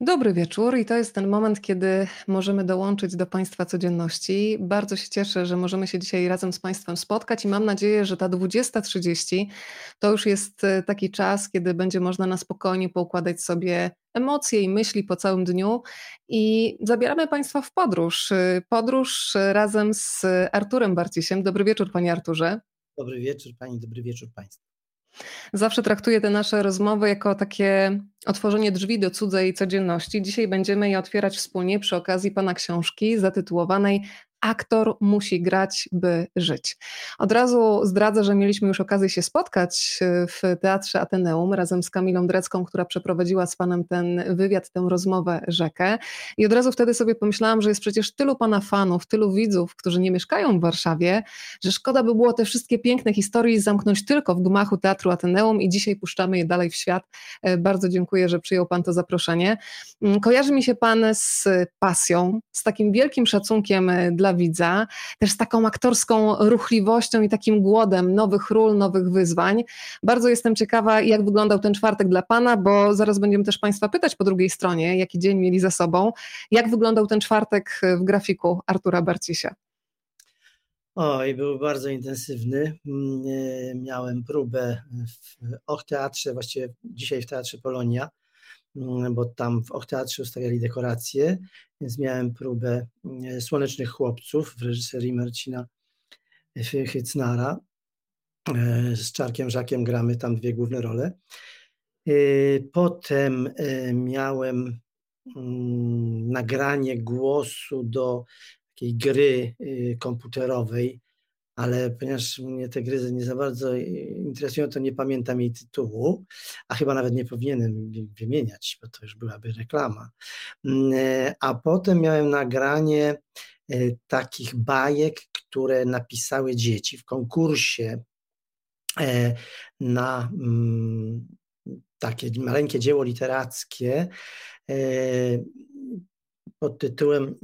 Dobry wieczór i to jest ten moment, kiedy możemy dołączyć do Państwa codzienności. Bardzo się cieszę, że możemy się dzisiaj razem z Państwem spotkać i mam nadzieję, że ta 20.30 to już jest e, taki czas, kiedy będzie można na spokojnie poukładać sobie emocje i myśli po całym dniu i zabieramy Państwa w podróż. E, podróż razem z Arturem Barcisiem. Dobry wieczór Panie Arturze. Dobry wieczór Pani, dobry wieczór Państwu. Zawsze traktuję te nasze rozmowy jako takie otworzenie drzwi do cudzej codzienności. Dzisiaj będziemy je otwierać wspólnie przy okazji Pana książki zatytułowanej aktor musi grać, by żyć. Od razu zdradzę, że mieliśmy już okazję się spotkać e, w Teatrze Ateneum razem z Kamilą Drecką, która przeprowadziła z Panem ten wywiad, tę rozmowę Rzekę. I od razu wtedy sobie pomyślałam, że jest przecież tylu Pana fanów, tylu widzów, którzy nie mieszkają w Warszawie, że szkoda by było te wszystkie piękne historie zamknąć tylko w gmachu Teatru Ateneum i dzisiaj puszczamy je dalej w świat. E, bardzo dziękuję, że przyjął Pan to zaproszenie. Mm, kojarzy mi się Pan z pasją, z takim wielkim szacunkiem e, dla widza, też z taką aktorską ruchliwością i takim głodem nowych ról, nowych wyzwań. Bardzo jestem ciekawa, jak wyglądał ten czwartek dla Pana, bo zaraz będziemy też Państwa pytać po drugiej stronie, jaki dzień mieli za sobą. Jak wyglądał ten czwartek w grafiku Artura Barcisia? Oj, był bardzo intensywny. Mm, e, miałem próbę w Och Teatrze, właściwie dzisiaj w Teatrze Polonia, bo tam w Teatrze ustawiali dekoracje więc miałem próbę e, Słonecznych Chłopców w reżyserii Marcina Hycnara. E, z Czarkiem Żakiem gramy tam dwie główne role. E, potem miałem mm, nagranie głosu do takiej gry komputerowej ale ponieważ mnie te gry nie za bardzo interesują, to nie pamiętam jej tytułu, a chyba nawet nie powinienem wymieniać, bo to już byłaby reklama. Mm, e, a potem miałem nagranie e, takich bajek, które napisały dzieci w konkursie e, na mm, takie maleńkie dzieło literackie pod tytułem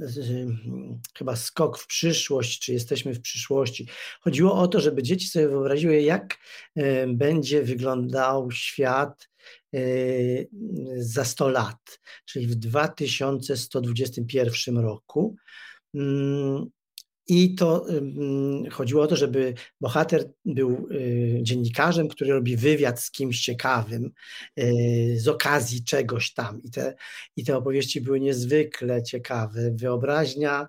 chyba Skok w przyszłość, czy jesteśmy w przyszłości. Chodziło o to, żeby dzieci sobie wyobraziły, jak będzie wyglądał świat e, za 100 lat, czyli w 2121 roku. I to chodziło o to, żeby bohater był y, dziennikarzem, który robi wywiad z kimś ciekawym y, z okazji czegoś tam. I te, I te opowieści były niezwykle ciekawe. Wyobraźnia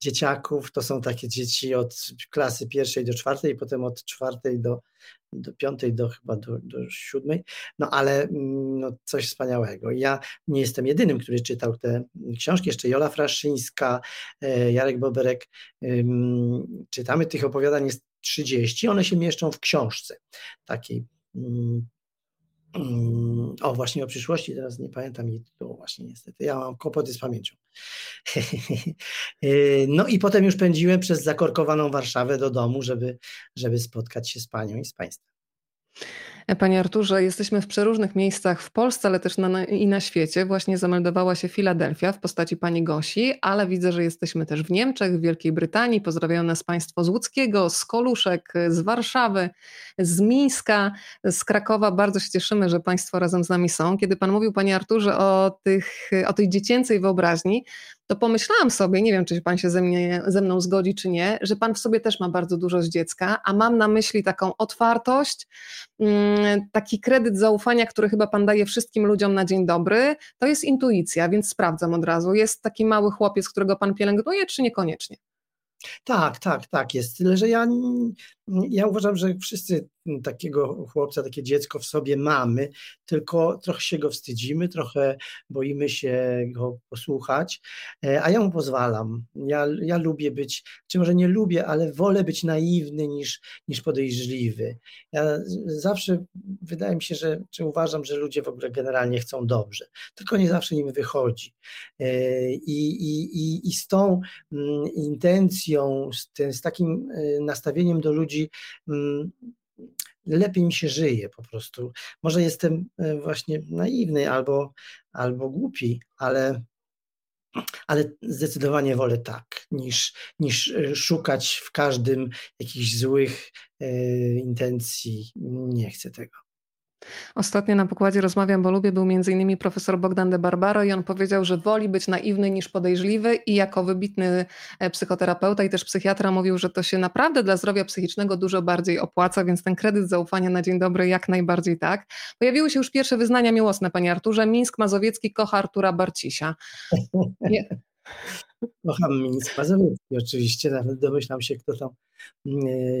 dzieciaków to są takie dzieci od klasy pierwszej do czwartej, potem od czwartej do, do piątej, do chyba do, do siódmej, no ale mm, no, coś wspaniałego. Ja nie jestem jedynym, który czytał te książki, jeszcze Jola Fraszyńska, e, Jarek Boberek, czytamy. Tych opowiadań jest 30, one się mieszczą w książce takiej mm, o, właśnie o przyszłości, teraz nie pamiętam jej tytułu właśnie niestety. Ja mam kłopoty z pamięcią. E, no i potem już pędziłem przez zakorkowaną Warszawę do domu, żeby, żeby spotkać się z panią i z państwem. Panie Arturze, jesteśmy w przeróżnych miejscach w Polsce, ale też na, i na świecie. Właśnie zameldowała się Filadelfia w postaci pani Gosi, ale widzę, że jesteśmy też w Niemczech, w Wielkiej Brytanii. Pozdrawiają nas Państwo z Łódzkiego, z Koluszek, z Warszawy, z Mińska, z Krakowa. Bardzo się cieszymy, że Państwo razem z nami są. Kiedy Pan mówił, Panie Arturze, o, tych, o tej dziecięcej wyobraźni, to pomyślałam sobie, nie wiem, czy pan się ze, mnie, ze mną zgodzi, czy nie, że pan w sobie też ma bardzo dużo z dziecka, a mam na myśli taką otwartość, mm, taki kredyt zaufania, który chyba pan daje wszystkim ludziom na dzień dobry. To jest intuicja, więc sprawdzam od razu. Jest taki mały chłopiec, którego pan pielęgnuje, czy niekoniecznie? Tak, tak, tak jest. Tyle, że ja, ja uważam, że wszyscy takiego chłopca, takie dziecko w sobie mamy, tylko trochę się go wstydzimy, trochę boimy się go posłuchać, e, a ja mu pozwalam. Ja, ja lubię być, czy może nie lubię, ale wolę być naiwny niż, niż podejrzliwy. Ja zawsze wydaje mi się, że czy uważam, że ludzie w ogóle generalnie chcą dobrze, tylko nie zawsze im wychodzi. E, I, i, i, i z tą mm, intencją, z, tym, z takim e, nastawieniem do ludzi, mm, lepiej mi się żyje po prostu. Może jestem e, właśnie naiwny albo, albo głupi, ale, ale zdecydowanie wolę tak, niż, niż e, szukać w każdym jakichś złych e, intencji. Nie chcę tego. Ostatnio na pokładzie Rozmawiam, bo lubię był m.in. profesor Bogdan de Barbaro i on powiedział, że woli być naiwny niż podejrzliwy i jako wybitny e, psychoterapeuta i też psychiatra mówił, że to się naprawdę dla zdrowia psychicznego dużo bardziej opłaca, więc ten kredyt zaufania na dzień dobry jak najbardziej tak. Pojawiły się już pierwsze wyznania miłosne, panie Arturze. Mińsk Mazowiecki kocha Artura Barcisia. Nie. Kocham Mińsk Mazowiecki oczywiście, nawet domyślam się, kto tam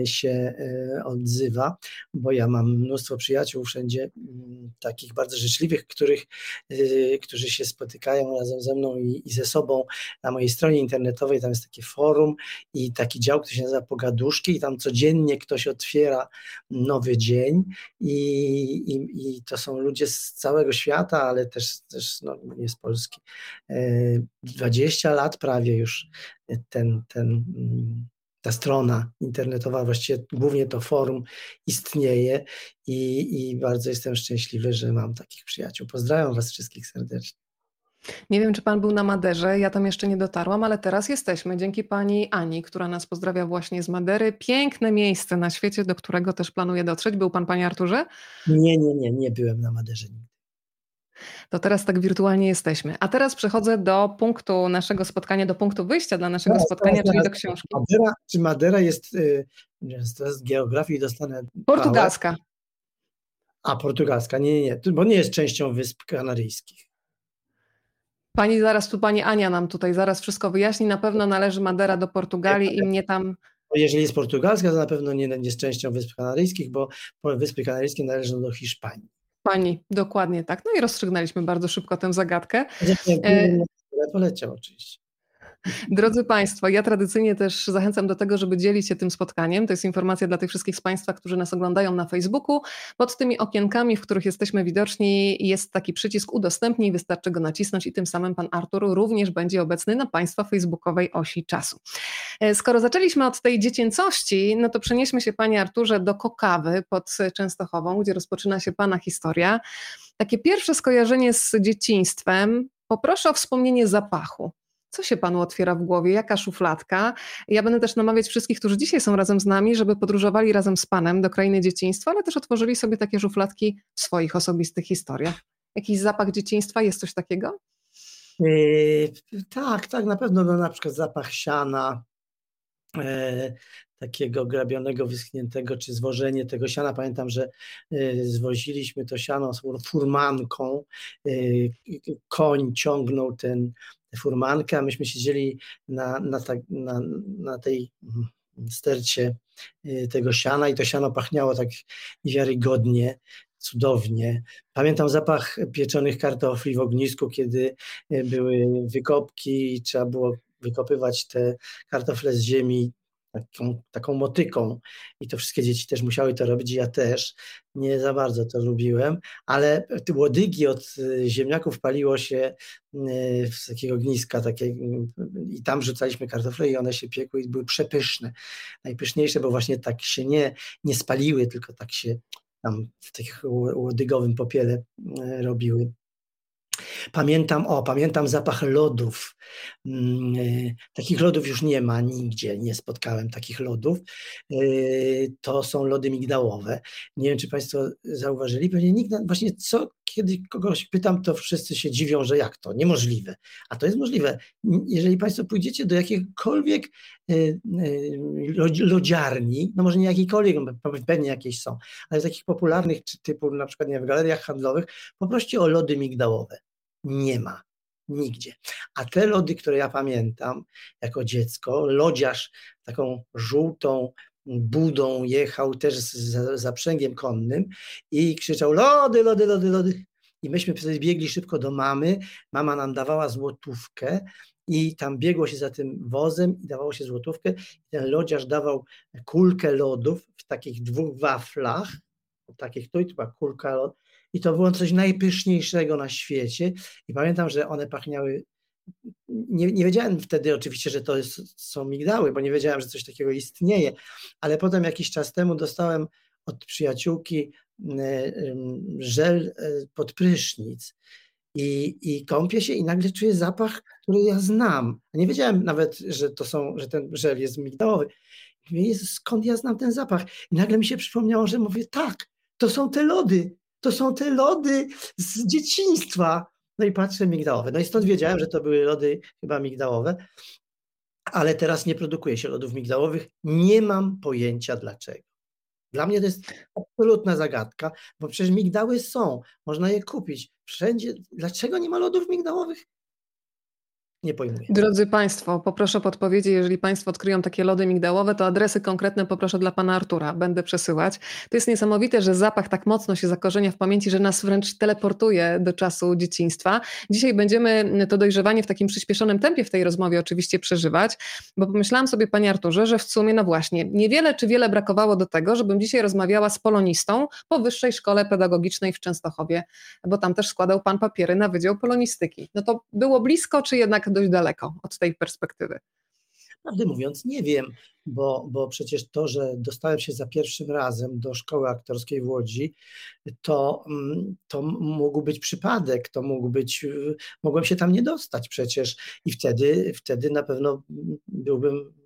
się e, odzywa, bo ja mam mnóstwo przyjaciół wszędzie, mm, takich bardzo życzliwych, których, e, którzy się spotykają razem ze mną i, i ze sobą na mojej stronie internetowej. Tam jest takie forum i taki dział, który się nazywa Pogaduszki, i tam codziennie ktoś otwiera nowy dzień, i, i, i to są ludzie z całego świata, ale też, też no, nie z Polski. 20 lat prawie już ten, ten mm, ta strona internetowa, właściwie głównie to forum istnieje i, i bardzo jestem szczęśliwy, że mam takich przyjaciół. Pozdrawiam Was wszystkich serdecznie. Nie wiem, czy Pan był na Maderze, ja tam jeszcze nie dotarłam, ale teraz jesteśmy dzięki Pani Ani, która nas pozdrawia właśnie z Madery. Piękne miejsce na świecie, do którego też planuję dotrzeć. Był Pan, Panie Arturze? Nie, nie, nie, nie byłem na Maderze nigdy. To teraz tak wirtualnie jesteśmy. A teraz przechodzę do punktu naszego spotkania, do punktu wyjścia dla naszego teraz, spotkania, teraz, czyli do książki. Madera, czy Madera jest, y, z geografii dostanę... Portugalska. A, portugalska, nie, nie, nie, bo nie jest częścią Wysp Kanaryjskich. Pani zaraz tu, pani Ania nam tutaj zaraz wszystko wyjaśni. Na pewno należy Madera do Portugalii i mnie tam... Jeżeli jest portugalska, to na pewno nie jest częścią Wysp Kanaryjskich, bo Wyspy Kanaryjskie należą do Hiszpanii. Pani, dokładnie tak. No i rozstrzygnęliśmy bardzo szybko tę zagadkę. Poleciał oczywiście. Drodzy Państwo, ja tradycyjnie też zachęcam do tego, żeby dzielić się tym spotkaniem. To jest informacja dla tych wszystkich z Państwa, którzy nas oglądają na Facebooku. Pod tymi okienkami, w których jesteśmy widoczni, jest taki przycisk udostępnij, wystarczy go nacisnąć i tym samym Pan Artur również będzie obecny na Państwa facebookowej osi czasu. E, skoro zaczęliśmy od tej dziecięcości, no to przenieśmy się Panie Arturze do Kokawy pod Częstochową, gdzie rozpoczyna się Pana historia. Takie pierwsze skojarzenie z dzieciństwem, poproszę o wspomnienie zapachu. Co się panu otwiera w głowie? Jaka szufladka? Ja będę też namawiać wszystkich, którzy dzisiaj są razem z nami, żeby podróżowali razem z panem do krainy dzieciństwa, ale też otworzyli sobie takie szufladki w swoich osobistych historiach. Jakiś zapach dzieciństwa? Jest coś takiego? Yy, tak, tak, na pewno no, na przykład zapach siana, e, takiego grabionego, wyschniętego, czy zwożenie tego siana. Pamiętam, że e, zwoziliśmy to siano z furmanką, e, koń ciągnął ten, furmankę, a myśmy siedzieli na, na, ta, na, na tej mm, stercie y, tego siana i to siano pachniało tak wiarygodnie, cudownie. Pamiętam zapach pieczonych kartofli w ognisku, kiedy y, były wykopki i trzeba było wykopywać te kartofle z ziemi taką, taką motyką i to wszystkie dzieci też musiały to robić, ja też nie za bardzo to lubiłem, ale łodygi od y, ziemniaków paliło się y, z takiego ogniska takie, i tam rzucaliśmy kartofle i one się piekły i były przepyszne. Najpyszniejsze, bo właśnie tak się nie, nie spaliły, tylko tak się tam w takim łodygowym popiele y, robiły. Pamiętam, o, pamiętam zapach lodów. Mm, e, takich lodów już nie ma nigdzie, nie spotkałem takich lodów. E, to są lody migdałowe. Nie wiem, czy Państwo zauważyli, pewnie nikt, właśnie co, kiedy kogoś pytam, to wszyscy się dziwią, że jak to, niemożliwe. A to jest możliwe. Jeżeli Państwo pójdziecie do jakiejkolwiek e, lodziarni, no może nie jakiejkolwiek, pewnie jakieś są, ale takich popularnych, typu na przykład nie, w galeriach handlowych, poproście o lody migdałowe nie ma. Nigdzie. A te lody, które ja pamiętam jako dziecko, lodziarz taką żółtą budą jechał też z zaprzęgiem konnym i krzyczał lody, lody, lody, lody. I myśmy wtedy biegli szybko do mamy. Mama nam dawała złotówkę i tam biegło się za tym wozem i dawało się złotówkę. Ten lodziarz dawał kulkę lodów w takich dwóch waflach, takich, to i to była kulka lodów i to było coś najpyszniejszego na świecie. I pamiętam, że one pachniały. Nie, nie wiedziałem wtedy oczywiście, że to jest, są migdały, bo nie wiedziałem, że coś takiego istnieje, ale potem jakiś czas temu dostałem od przyjaciółki żel e, pod prysznic i, i kąpię się i nagle czuję zapach, który ja znam. Nie wiedziałem nawet, że to są, że ten żel jest migdałowy. Mówię, skąd ja znam ten zapach? I nagle mi się przypomniało, że mówię, tak, to są te lody, to są te lody z dzieciństwa. No i patrzę, migdałowe. No i stąd wiedziałem, że to były lody chyba migdałowe, ale teraz nie produkuje się lodów migdałowych. Nie mam pojęcia dlaczego. Dla mnie to jest absolutna zagadka, bo przecież migdały są, można je kupić wszędzie. Dlaczego nie ma lodów migdałowych? Nie pojmuję. Drodzy Państwo, poproszę podpowiedzi, jeżeli Państwo odkryją takie lody migdałowe, to adresy konkretne poproszę dla Pana Artura, będę przesyłać. To jest niesamowite, że zapach tak mocno się zakorzenia w pamięci, że nas wręcz teleportuje do czasu dzieciństwa. Dzisiaj będziemy to dojrzewanie w takim przyspieszonym tempie w tej rozmowie oczywiście przeżywać, bo pomyślałam sobie Panie Arturze, że w sumie, no właśnie, niewiele czy wiele brakowało do tego, żebym dzisiaj rozmawiała z polonistą po Wyższej Szkole Pedagogicznej w Częstochowie, bo tam też składał Pan papiery na Wydział Polonistyki. No to było blisko, czy jednak dość daleko od tej perspektywy? Prawdę mówiąc, nie wiem, bo, bo przecież to, że dostałem się za pierwszym razem do szkoły aktorskiej w Łodzi, to, mm, to mógł być przypadek, to mógł być, mogłem się tam nie dostać przecież i wtedy, wtedy na pewno byłbym no,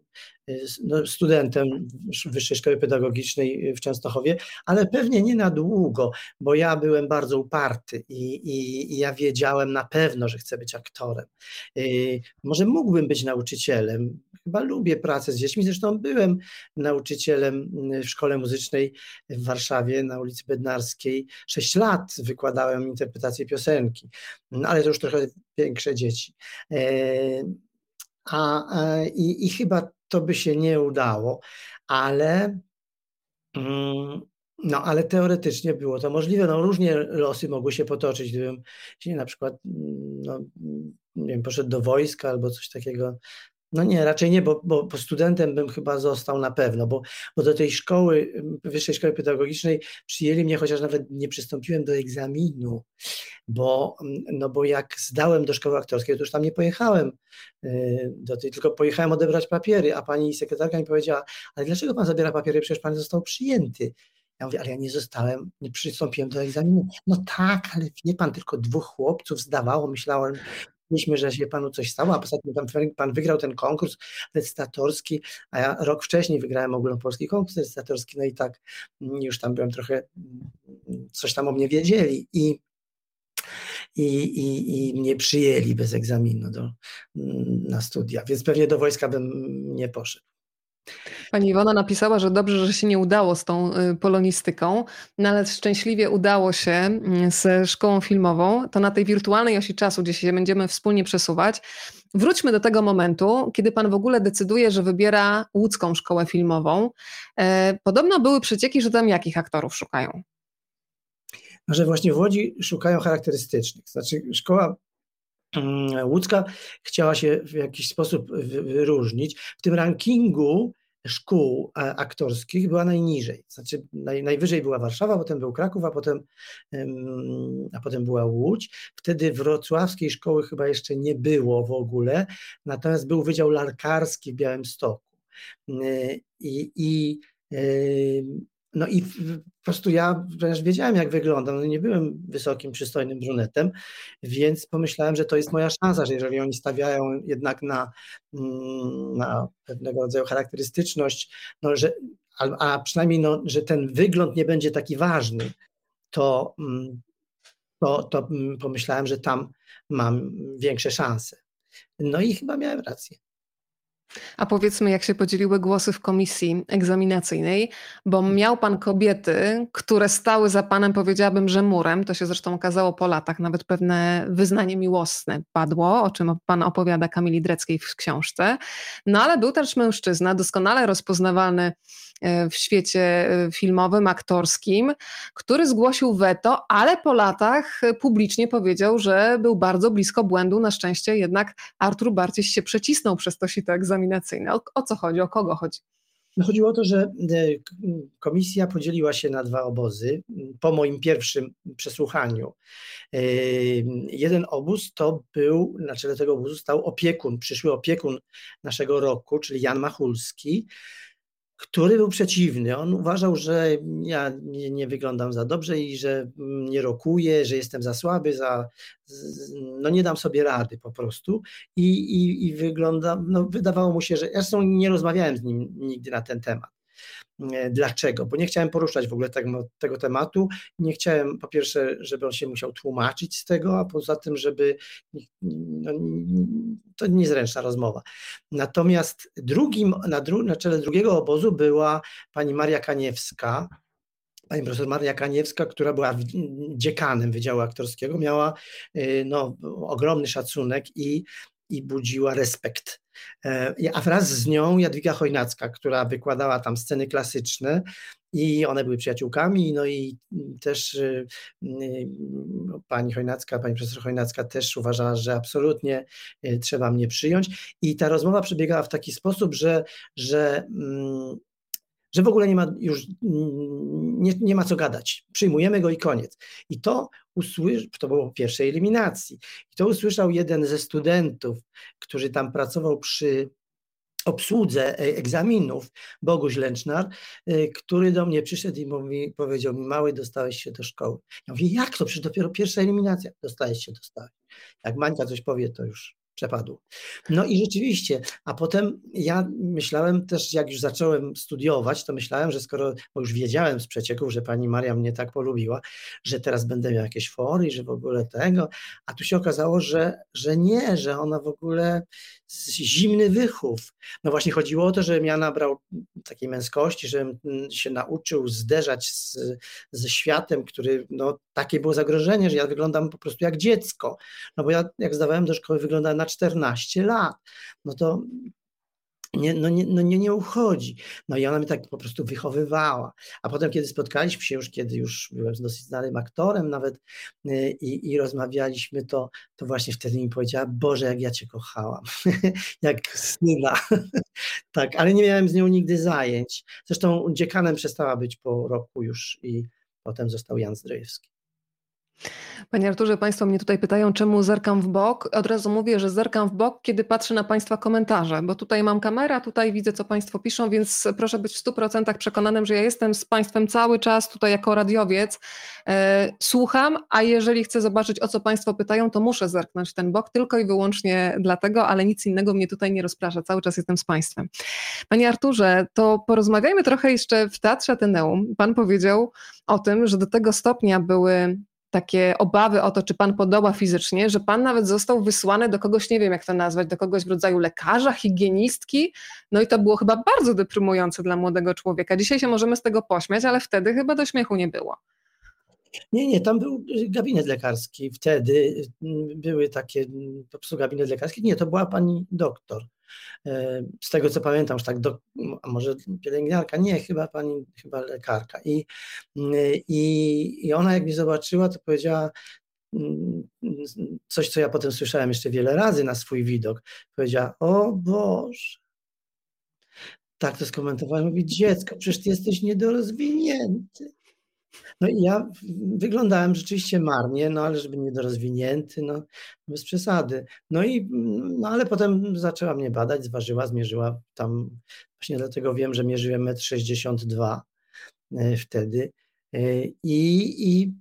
studentem Wyższej Szkoły Pedagogicznej w Częstochowie, ale pewnie nie na długo, bo ja byłem bardzo uparty i, i, i ja wiedziałem na pewno, że chcę być aktorem. Y, może mógłbym być nauczycielem, chyba lubię pracę z dziećmi, zresztą byłem nauczycielem w szkole muzycznej w Warszawie na ulicy Bednarskiej. Sześć lat wykładałem interpretację piosenki, no, ale to już trochę większe dzieci. E, a, i, I chyba to by się nie udało, ale, mm, no, ale teoretycznie było to możliwe. No, różnie losy mogły się potoczyć, gdybym się na przykład mm, no, nie wiem, poszedł do wojska albo coś takiego. No nie, raczej nie, bo, bo, bo studentem bym chyba został na pewno, bo, bo do tej szkoły, Wyższej Szkoły Pedagogicznej przyjęli mnie, chociaż nawet nie przystąpiłem do egzaminu bo, no bo jak zdałem do szkoły aktorskiej, to już tam nie pojechałem y, do tej, tylko pojechałem odebrać papiery, a pani sekretarka mi powiedziała, ale dlaczego pan zabiera papiery, przecież pan został przyjęty. Ja mówię, ale ja nie zostałem, nie przystąpiłem do egzaminu. No tak, ale wie pan, tylko dwóch chłopców zdawało, myślałem, myśleliśmy, że się panu coś stało, a poza tym pan, wygrał ten konkurs recytatorski, a ja rok wcześniej wygrałem ogólnopolski konkurs recytatorski, no i tak już tam byłem trochę, coś tam o mnie wiedzieli i i, i, i mnie przyjęli bez egzaminu do, na studia, więc pewnie do wojska bym nie poszedł. Pani Iwona napisała, że dobrze, że się nie udało z tą y, polonistyką, no ale szczęśliwie udało się mm, ze szkołą filmową. To na tej wirtualnej osi czasu, gdzie się będziemy wspólnie przesuwać. Wróćmy do tego momentu, kiedy pan w ogóle decyduje, że wybiera łódzką szkołę filmową. E, podobno były przecieki, że tam jakich aktorów szukają? że właśnie w Łodzi szukają charakterystycznych. Znaczy szkoła łódzka chciała się w jakiś sposób wyróżnić. W tym rankingu szkół e, aktorskich była najniżej. Znaczy naj, najwyżej była Warszawa, potem był Kraków, a potem, a potem była Łódź. Wtedy wrocławskiej szkoły chyba jeszcze nie było w ogóle, natomiast był Wydział Larkarski w Białymstoku. I, i no i po prostu ja wręcz wiedziałem, jak wyglądam. No nie byłem wysokim, przystojnym brunetem, więc pomyślałem, że to jest moja szansa, że jeżeli oni stawiają jednak na, mm, na pewnego rodzaju charakterystyczność, no, że, a, a przynajmniej, no, że ten wygląd nie będzie taki ważny, to, mm, to, to mm, pomyślałem, że tam mam większe szanse. No i chyba miałem rację. A powiedzmy, jak się podzieliły głosy w komisji egzaminacyjnej, bo miał pan kobiety, które stały za panem, powiedziałabym, że murem, to się zresztą okazało po latach, nawet pewne wyznanie miłosne padło, o czym pan opowiada Kamili Dreckiej w książce. No ale był też mężczyzna, doskonale rozpoznawalny w świecie e, filmowym, aktorskim, który zgłosił weto, ale po latach publicznie powiedział, że był bardzo blisko błędu. Na szczęście jednak Artur Barciś się przecisnął przez to sito egzaminacyjne. O, o co chodzi? O kogo chodzi? No chodziło o to, że e, komisja podzieliła się na dwa obozy po moim pierwszym przesłuchaniu. Jeden obóz to był, na czele tego obozu stał opiekun, przyszły opiekun naszego roku, czyli Jan Machulski, który był przeciwny. On uważał, że ja nie, nie, wyglądam za dobrze i że nie rokuję, że jestem za słaby, za, no nie dam sobie rady po prostu. I, i, i wygląda, no wydawało mu się, że zresztą nie rozmawiałem z nim nigdy na ten temat. Dlaczego? Bo nie chciałem poruszać w ogóle tego, tego tematu. Nie chciałem, po pierwsze, żeby on się musiał tłumaczyć z tego, a poza tym, żeby no, to niezręczna rozmowa. Natomiast drugim, na, dru, na czele drugiego obozu była pani Maria Kaniewska, pani profesor Maria Kaniewska, która była dziekanem Wydziału Aktorskiego, miała y, no, ogromny szacunek i, i budziła respekt. E, a wraz z nią Jadwiga Chojnacka, która wykładała tam sceny klasyczne i one były przyjaciółkami, no i też y, y, pani Chojnacka, pani profesor Chojnacka też uważała, że absolutnie trzeba mnie przyjąć i ta rozmowa przebiegała w taki sposób, że, że mm, że w ogóle nie ma już nie, nie ma co gadać. Przyjmujemy go i koniec. I to usłyszał, to było pierwszej eliminacji. I to usłyszał jeden ze studentów, który tam pracował przy obsłudze e, egzaminów, Boguś Lęcznar, e, który do mnie przyszedł i mówi, powiedział mi, mały, dostałeś się do szkoły. Ja mówię, jak to? Przecież dopiero pierwsza eliminacja. Dostałeś się, dostałeś. Jak Mańka coś powie, to już przepadł. No i rzeczywiście, a potem ja myślałem też, jak już zacząłem studiować, to myślałem, że skoro, bo już wiedziałem z przecieków, że pani Maria mnie tak polubiła, że teraz będę miał jakieś fory, że w ogóle tego, a tu się okazało, że, że nie, że ona w ogóle zimny wychów. No właśnie chodziło o to, żebym ja nabrał takiej męskości, żebym się nauczył zderzać z, ze światem, który, no takie było zagrożenie, że ja wyglądam po prostu jak dziecko. No bo ja jak zdawałem do szkoły wyglądałem na 14 lat. No to nie, no nie, no nie, nie uchodzi. No i ona mnie tak po prostu wychowywała. A potem, kiedy spotkaliśmy się już, kiedy już byłem dosyć znanym aktorem nawet y, i, i rozmawialiśmy, to, to właśnie wtedy mi powiedziała, Boże, jak ja Cię kochałam, jak syna. tak, ale nie miałem z nią nigdy zajęć. Zresztą dziekanem przestała być po roku już i potem został Jan Zdrojewski. Panie Arturze, Państwo mnie tutaj pytają, czemu zerkam w bok. Od razu mówię, że zerkam w bok, kiedy patrzę na Państwa komentarze, bo tutaj mam kamerę, tutaj widzę, co Państwo piszą, więc proszę być w 100% przekonanym, że ja jestem z Państwem cały czas tutaj jako radiowiec. E, słucham, a jeżeli chcę zobaczyć, o co Państwo pytają, to muszę zerknąć ten bok tylko i wyłącznie dlatego, ale nic innego mnie tutaj nie rozprasza. Cały czas jestem z Państwem. Panie Arturze, to porozmawiajmy trochę jeszcze w Teatrze Ateneum. Pan powiedział o tym, że do tego stopnia były takie obawy o to, czy pan podoba fizycznie, że pan nawet został wysłany do kogoś, nie wiem jak to nazwać, do kogoś w rodzaju lekarza, higienistki. No i to było chyba bardzo deprymujące dla młodego człowieka. Dzisiaj się możemy z tego pośmiać, ale wtedy chyba do śmiechu nie było. Nie, nie, tam był gabinet lekarski. Wtedy mm, były takie po prostu gabinet lekarski. Nie, to była pani doktor. E, z tego co pamiętam, już tak, do, może pielęgniarka, nie, chyba pani, chyba lekarka. I, i, I ona jak mnie zobaczyła, to powiedziała, mm, coś, co ja potem słyszałem jeszcze wiele razy na swój widok. Powiedziała, o Boże. Tak to skomentowałem. Mówi, dziecko, przecież ty jesteś niedorozwinięty. No i ja wyglądałem rzeczywiście marnie, no ale żeby niedorozwinięty, no bez przesady. No i, no ale potem zaczęła mnie badać, zważyła, zmierzyła tam, właśnie dlatego wiem, że mierzyłem 1,62 m e, wtedy e, i, i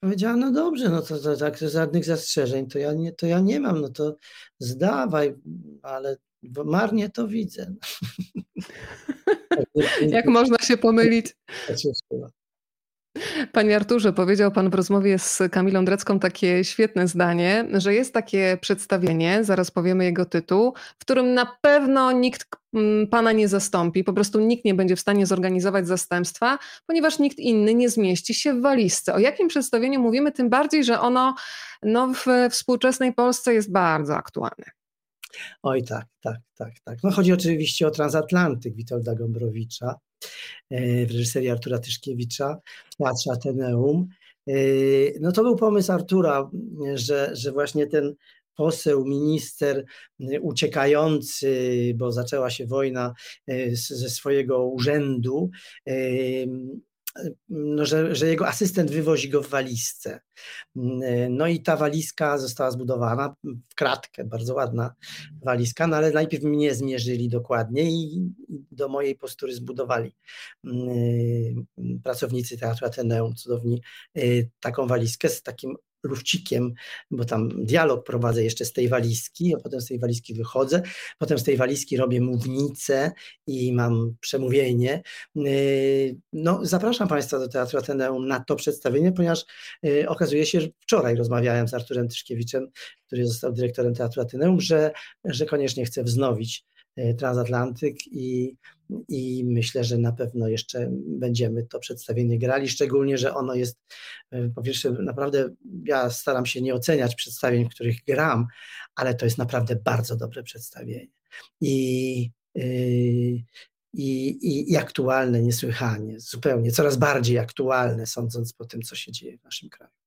powiedziała, no dobrze, no to, to tak, żadnych zastrzeżeń to ja, nie, to ja nie mam, no to zdawaj, ale marnie to widzę. Jak można się pomylić? Panie Arturze, powiedział Pan w rozmowie z Kamilą Drecką takie świetne zdanie, że jest takie przedstawienie, zaraz powiemy jego tytuł, w którym na pewno nikt mm, Pana nie zastąpi, po prostu nikt nie będzie w stanie zorganizować zastępstwa, ponieważ nikt inny nie zmieści się w walizce. O jakim przedstawieniu mówimy, tym bardziej, że ono no, w współczesnej Polsce jest bardzo aktualne. Oj tak, tak, tak, tak. No chodzi oczywiście o transatlantyk Witolda Gombrowicza w reżyserii Artura Tyszkiewicza w Teatrze Ateneum. E, no to był pomysł Artura, że, że właśnie ten poseł, minister uciekający, bo zaczęła się wojna e, ze swojego urzędu, no, że, że jego asystent wywozi go w walizce. No i ta walizka została zbudowana w kratkę, bardzo ładna walizka, no ale najpierw mnie zmierzyli dokładnie i do mojej postury zbudowali pracownicy Teatru Ateneum, cudowni, y, taką walizkę z takim lufcikiem, bo tam dialog prowadzę jeszcze z tej walizki, a potem z tej walizki wychodzę, potem z tej walizki robię mównicę i mam przemówienie. Y, no, zapraszam Państwa do Teatru Ateneum na to przedstawienie, ponieważ y, okazuje się, że wczoraj rozmawiałem z Arturem Tyszkiewiczem, który został dyrektorem Teatru Ateneum, że, że koniecznie chce wznowić Transatlantyk i, i myślę, że na pewno jeszcze będziemy to przedstawienie grali, szczególnie, że ono jest po pierwsze naprawdę, ja staram się nie oceniać przedstawień, w których gram, ale to jest naprawdę bardzo dobre przedstawienie. I, i, i, i aktualne niesłychanie, zupełnie, coraz bardziej aktualne, sądząc po tym, co się dzieje w naszym kraju.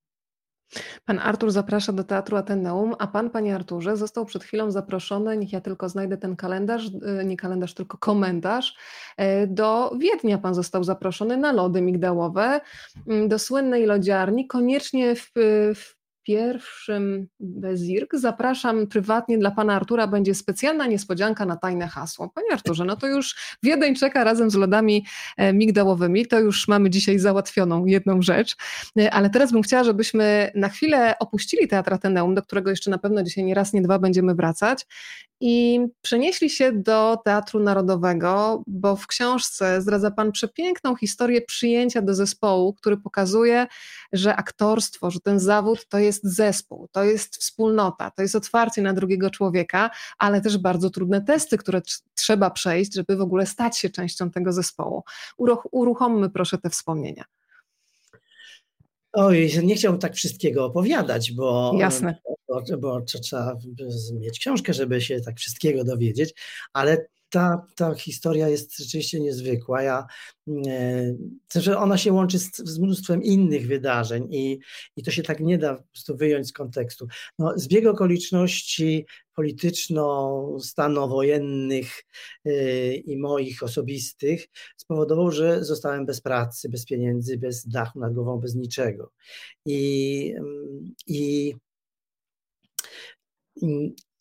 Pan Artur zaprasza do Teatru Ateneum, a pan, panie Arturze, został przed chwilą zaproszony, niech ja tylko znajdę ten kalendarz, y, nie kalendarz, tylko komentarz, y, do Wiednia pan został zaproszony na lody migdałowe, mm, do słynnej lodziarni, koniecznie w, w pierwszym Bezirk zapraszam prywatnie dla pana Artura, będzie specjalna niespodzianka na tajne hasło. Panie Arturze, no to już Wiedeń czeka razem z lodami e, migdałowymi, to już mamy dzisiaj załatwioną jedną rzecz, e, ale teraz bym chciała, żebyśmy na chwilę opuścili Teatr Ateneum, do którego jeszcze na pewno dzisiaj nie raz, nie dwa będziemy wracać i przenieśli się do Teatru Narodowego, bo w książce zdradza Pan przepiękną historię przyjęcia do zespołu, który pokazuje, że aktorstwo, że ten zawód to jest zespół, to jest wspólnota, to jest otwarcie na drugiego człowieka, ale też bardzo trudne testy, które trzeba przejść, żeby w ogóle stać się częścią tego zespołu. Uruchommy proszę te wspomnienia. Oj, nie chciałbym tak wszystkiego opowiadać, bo, Jasne. bo, bo trzeba mieć książkę, żeby się tak wszystkiego dowiedzieć, ale ta, ta historia jest rzeczywiście niezwykła. Ja, znaczy ona się łączy z, z, mnóstwem innych wydarzeń i, i to się tak nie da po prostu wyjąć z kontekstu. No, zbieg okoliczności polityczno-stanowojennych e, i moich osobistych spowodował, że zostałem bez pracy, bez pieniędzy, bez dachu nad głową, bez niczego. I, i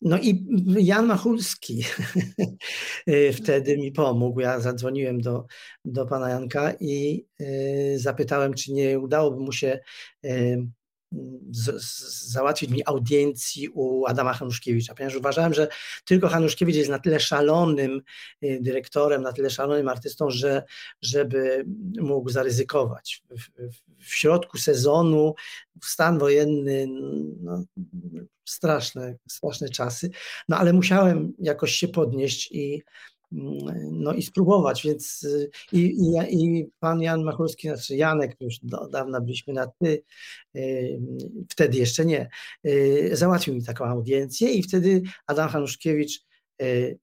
no i Jan Machulski wtedy mi pomógł. Ja zadzwoniłem do, do pana Janka i e, zapytałem, czy nie udałoby mu się e, z, z, załatwić mi audiencji u Adama Hanuszkiewicza, ponieważ uważałem, że tylko Hanuszkiewicz jest na tyle szalonym y, dyrektorem, na tyle szalonym artystą, że żeby mógł zaryzykować. W, w, środku sezonu, stan wojenny, no, straszne, straszne czasy, no ale musiałem jakoś się podnieść i no i spróbować, więc y, i, i, i pan Jan Machulski, znaczy Janek, już do dawna byliśmy na ty, y, wtedy jeszcze nie, y, załatwił mi taką audiencję i wtedy Adam Hanuszkiewicz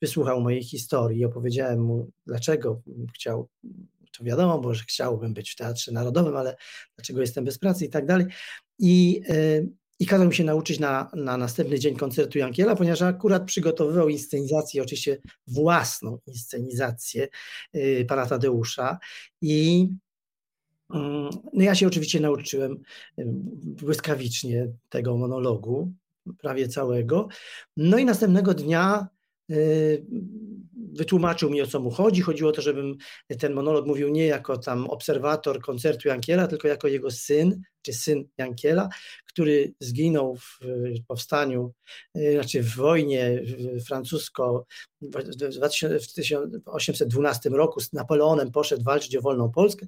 wysłuchał mojej historii opowiedziałem mu, dlaczego chciał, to wiadomo, bo że chciałbym być w Teatrze Narodowym, ale dlaczego jestem bez pracy i tak dalej. I i kazał mi się nauczyć na, na następny dzień koncertu Jankiela, ponieważ akurat przygotowywał inscenizację, oczywiście własną inscenizację y, pana Tadeusza. I mm, no ja się oczywiście nauczyłem y, błyskawicznie tego monologu, prawie całego. No i następnego dnia y, wytłumaczył mi o co mu chodzi. Chodziło o to, żebym ten monolog mówił nie jako tam obserwator koncertu Jankiela, tylko jako jego syn, czy syn Jankiela, który zginął w powstaniu, y, znaczy w wojnie francusko w 1812 roku z Napoleonem poszedł walczyć o wolną Polskę,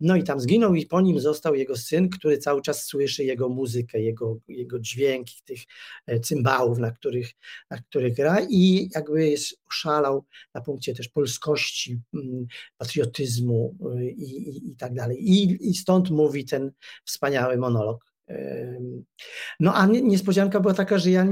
no i tam zginął i po nim został jego syn, który cały czas słyszy jego muzykę, jego, jego dźwięk, tych e, cymbałów, na których, na których gra i jakby jest szalał na punkcie też polskości, mm, patriotyzmu y, i, i, i tak dalej. I, I stąd mówi ten wspaniały monolog. No a niespodzianka była taka, że ja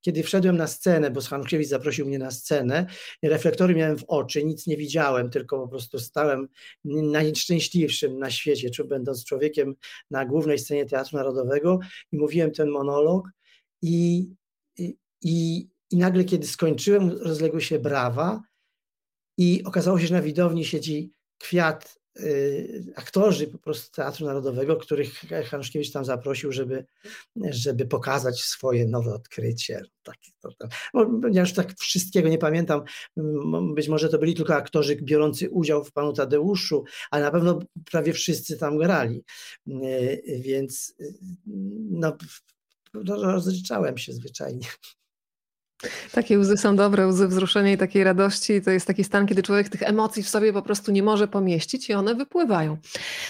kiedy wszedłem na scenę, bo Hankiewicz zaprosił mnie na scenę, reflektory miałem w oczy, nic nie widziałem, tylko po prostu stałem najszczęśliwszym na świecie, czy będąc człowiekiem na głównej scenie Teatru Narodowego i mówiłem ten monolog i, i, i, i nagle kiedy skończyłem, rozległy się brawa i okazało się, że na widowni siedzi kwiat aktorzy po prostu Teatru Narodowego, których Hanuszkiewicz tam zaprosił, żeby, żeby pokazać swoje nowe odkrycie. Takie, to, to. Ja już tak wszystkiego nie pamiętam. Być może to byli tylko aktorzy biorący udział w Panu Tadeuszu, ale na pewno prawie wszyscy tam grali. Więc no, no rozliczałem się zwyczajnie. Takie łzy są dobre, łzy wzruszenia i takiej radości. To jest taki stan, kiedy człowiek tych emocji w sobie po prostu nie może pomieścić i one wypływają.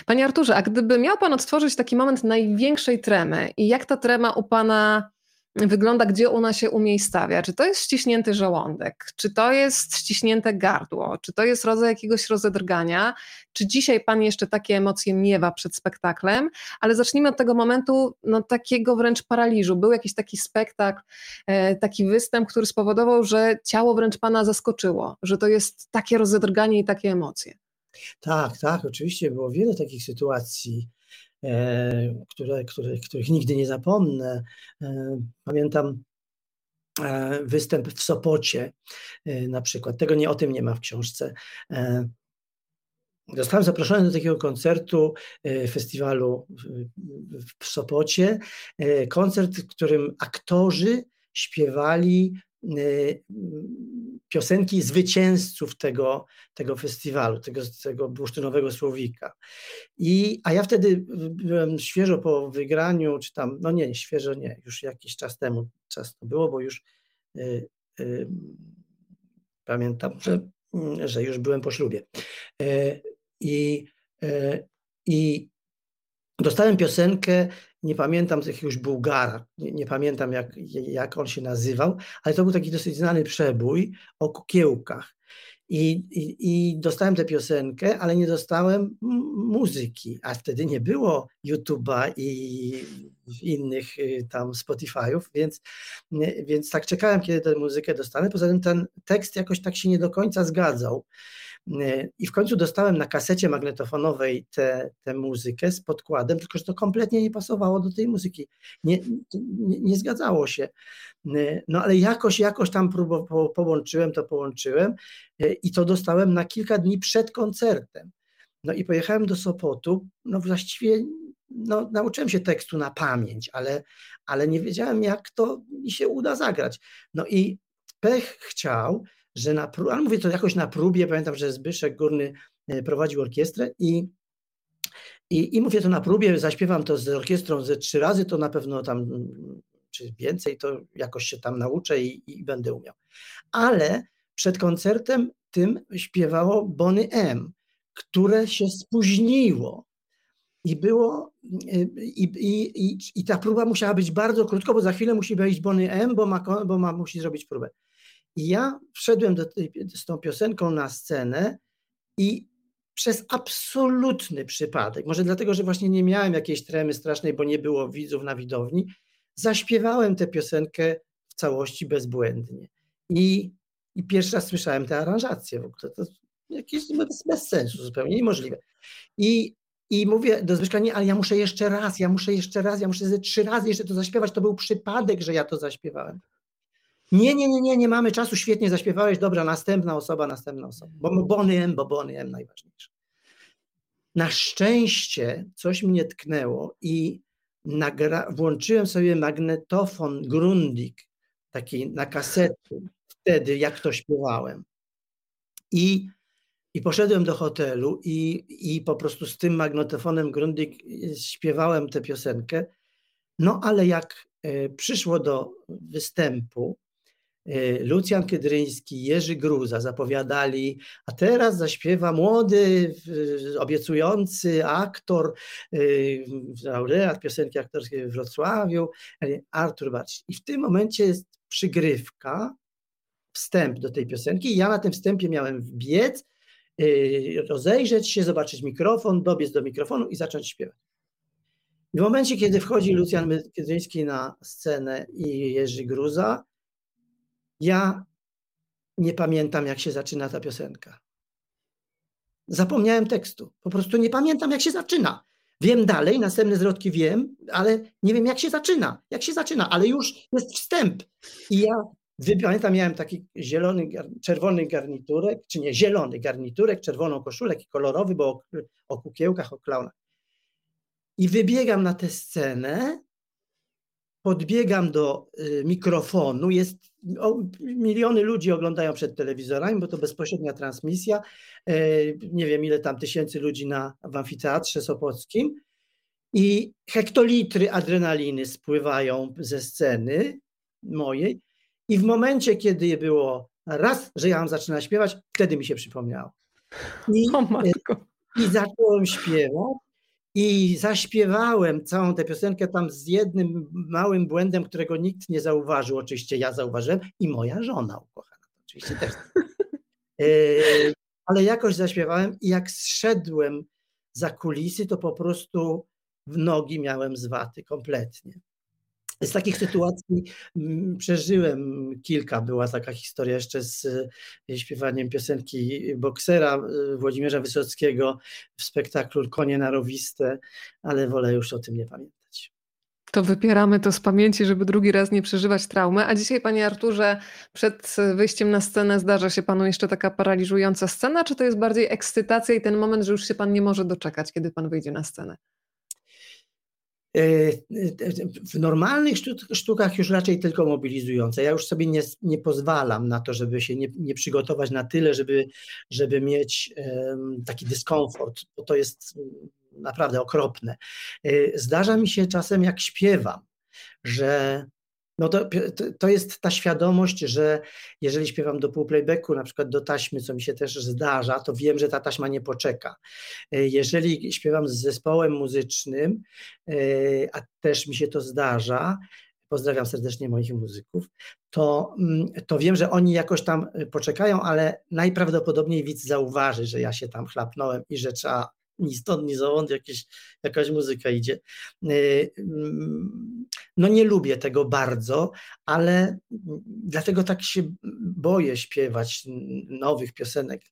Panie Arturze, a gdyby miał Pan odtworzyć taki moment największej tremy i jak ta trema u Pana wygląda, gdzie ona się umiejscawia. Czy to jest ściśnięty żołądek, czy to jest ściśnięte gardło, czy to jest rodzaj jakiegoś rozedrgania, czy dzisiaj pan jeszcze takie emocje miewa przed spektaklem, ale zacznijmy od tego momentu no, takiego wręcz paraliżu. Był jakiś taki spektakl, e, taki występ, który spowodował, że ciało wręcz pana zaskoczyło, że to jest takie rozedrganie i takie emocje. Tak, tak, oczywiście było wiele takich sytuacji. E, które, które, których nigdy nie zapomnę. E, pamiętam e, występ w Sopocie na przykład. Tego nie o tym nie ma w książce. Zostałem zaproszony do takiego koncertu festiwalu w Sopocie. Koncert, w którym aktorzy śpiewali piosenki zwycięzców tego, tego festiwalu, tego, tego bursztynowego słowika. I, a ja wtedy byłem świeżo po wygraniu, czy tam, no nie, świeżo nie, już jakiś czas temu czas to było, bo już y, y, pamiętam, że, że już byłem po ślubie. Y, I, y, i dostałem piosenkę nie pamiętam z jakiegoś Bułgara, nie, nie, pamiętam jak, jak on się nazywał, ale to był taki dosyć znany przebój o kukiełkach. I, i, I, dostałem tę piosenkę, ale nie dostałem muzyki, a wtedy nie było YouTube'a i innych y, tam Spotify'ów, więc, więc tak czekałem, kiedy tę muzykę dostanę. Poza tym ten tekst jakoś tak się nie do końca zgadzał. I w końcu dostałem na kasecie magnetofonowej tę muzykę z podkładem, tylko że to kompletnie nie pasowało do tej muzyki. Nie, nie, nie zgadzało się. No ale jakoś, jakoś tam próbowo, połączyłem, to połączyłem i to dostałem na kilka dni przed koncertem. No i pojechałem do Sopotu, no właściwie no, nauczyłem się tekstu na pamięć, ale, ale nie wiedziałem, jak to mi się uda zagrać. No i pech chciał, że na próbie, ale mówię to jakoś na próbie, pamiętam, że Zbyszek Górny e, prowadził orkiestrę i, i, i mówię to na próbie, zaśpiewam to z orkiestrą ze trzy razy, to na pewno tam, czy więcej, to jakoś się tam nauczę i, i będę umiał. Ale przed koncertem tym śpiewało Bony M, które się spóźniło. I było, e, i, i, i, i ta próba musiała być bardzo krótko, bo za chwilę musi wejść Bony M, bo, ma, bo ma, musi zrobić próbę. I ja wszedłem do tej, z tą piosenką na scenę i przez absolutny przypadek, może dlatego, że właśnie nie miałem jakiejś tremy strasznej, bo nie było widzów na widowni, zaśpiewałem tę piosenkę w całości bezbłędnie. I, i pierwszy raz słyszałem tę aranżację w ogóle. To jakieś bez, bez sensu, zupełnie niemożliwe. I, i mówię do Zbyszka, nie, ale ja muszę jeszcze raz, ja muszę jeszcze raz, ja muszę ze trzy razy jeszcze to zaśpiewać. To był przypadek, że ja to zaśpiewałem. Nie, nie, nie, nie, nie mamy czasu, świetnie zaśpiewałeś, dobra, następna osoba, następna osoba. Bo Bonny M, bo Bonny M najważniejsze. Na szczęście coś mnie tknęło i nagra- włączyłem sobie magnetofon Grundig, taki na kasety, wtedy jak to śpiewałem. I, i poszedłem do hotelu i, i po prostu z tym magnetofonem Grundig śpiewałem tę piosenkę. No ale jak y, przyszło do występu, Lucjan Kydryński, Jerzy Gruza zapowiadali, a teraz zaśpiewa młody, obiecujący aktor, e, laureat piosenki aktorskiej w Wrocławiu, Artur Bacz. I w tym momencie jest przygrywka, wstęp do tej piosenki. Ja na tym wstępie miałem wbiec, e, rozejrzeć się, zobaczyć mikrofon, dobiec do mikrofonu i zacząć śpiewać. I w momencie, kiedy wchodzi Lucjan Kydryński na scenę i Jerzy Gruza, ja nie pamiętam, jak się zaczyna ta piosenka. Zapomniałem tekstu. Po prostu nie pamiętam, jak się zaczyna. Wiem dalej, następne zwrotki wiem, ale nie wiem, jak się zaczyna. Jak się zaczyna, ale już jest wstęp. I ja Pamiętam, miałem taki zielony, czerwony garniturek, czy nie, zielony garniturek, czerwoną koszulę, kolorowy, bo o, o kukiełkach, o klaunach. I wybiegam na tę scenę, podbiegam do y, mikrofonu, jest, o, miliony ludzi oglądają przed telewizorami, bo to bezpośrednia transmisja, y, nie wiem ile tam tysięcy ludzi na, w amfiteatrze sopockim. I hektolitry adrenaliny spływają ze sceny mojej. I w momencie, kiedy było raz, że ja mam zaczyna śpiewać, wtedy mi się przypomniało. I, I zacząłem śpiewać i zaśpiewałem całą tę piosenkę tam z jednym małym błędem, którego nikt nie zauważył. Oczywiście ja zauważyłem i moja żona ukochana. Oczywiście też. E, ale jakoś zaśpiewałem i jak zszedłem za kulisy, to po prostu w nogi miałem zwaty kompletnie. Z takich sytuacji mm, przeżyłem kilka. Była taka historia jeszcze z e, śpiewaniem piosenki boksera e, Włodzimierza Wysockiego w spektaklu Konie narowiste, ale wolę już o tym nie pamiętać. To wypieramy to z pamięci, żeby drugi raz nie przeżywać traumy. A dzisiaj, panie Arturze, przed wyjściem na scenę zdarza się panu jeszcze taka paraliżująca scena, czy to jest bardziej ekscytacja i ten moment, że już się pan nie może doczekać, kiedy pan wyjdzie na scenę? E, w normalnych sztukach już raczej tylko mobilizujące. Ja już sobie nie, nie pozwalam na to, żeby się nie, nie przygotować na tyle, żeby, żeby mieć taki dyskomfort, bo to jest naprawdę okropne. E, zdarza mi się czasem, jak śpiewam, że no to, to jest ta świadomość, że jeżeli śpiewam do półplaybacku, na przykład do taśmy, co mi się też zdarza, to wiem, że ta taśma nie poczeka. E, jeżeli śpiewam z zespołem muzycznym, e, a też mi się to zdarza, pozdrawiam serdecznie moich muzyków, to, mm, to wiem, że oni jakoś tam poczekają, ale najprawdopodobniej widz zauważy, że ja się tam chlapnąłem i że trzeba ni stąd, ni zowąd jakieś, jakaś muzyka idzie. Y, mm, no nie lubię tego bardzo, ale dlatego tak się boję śpiewać nowych piosenek.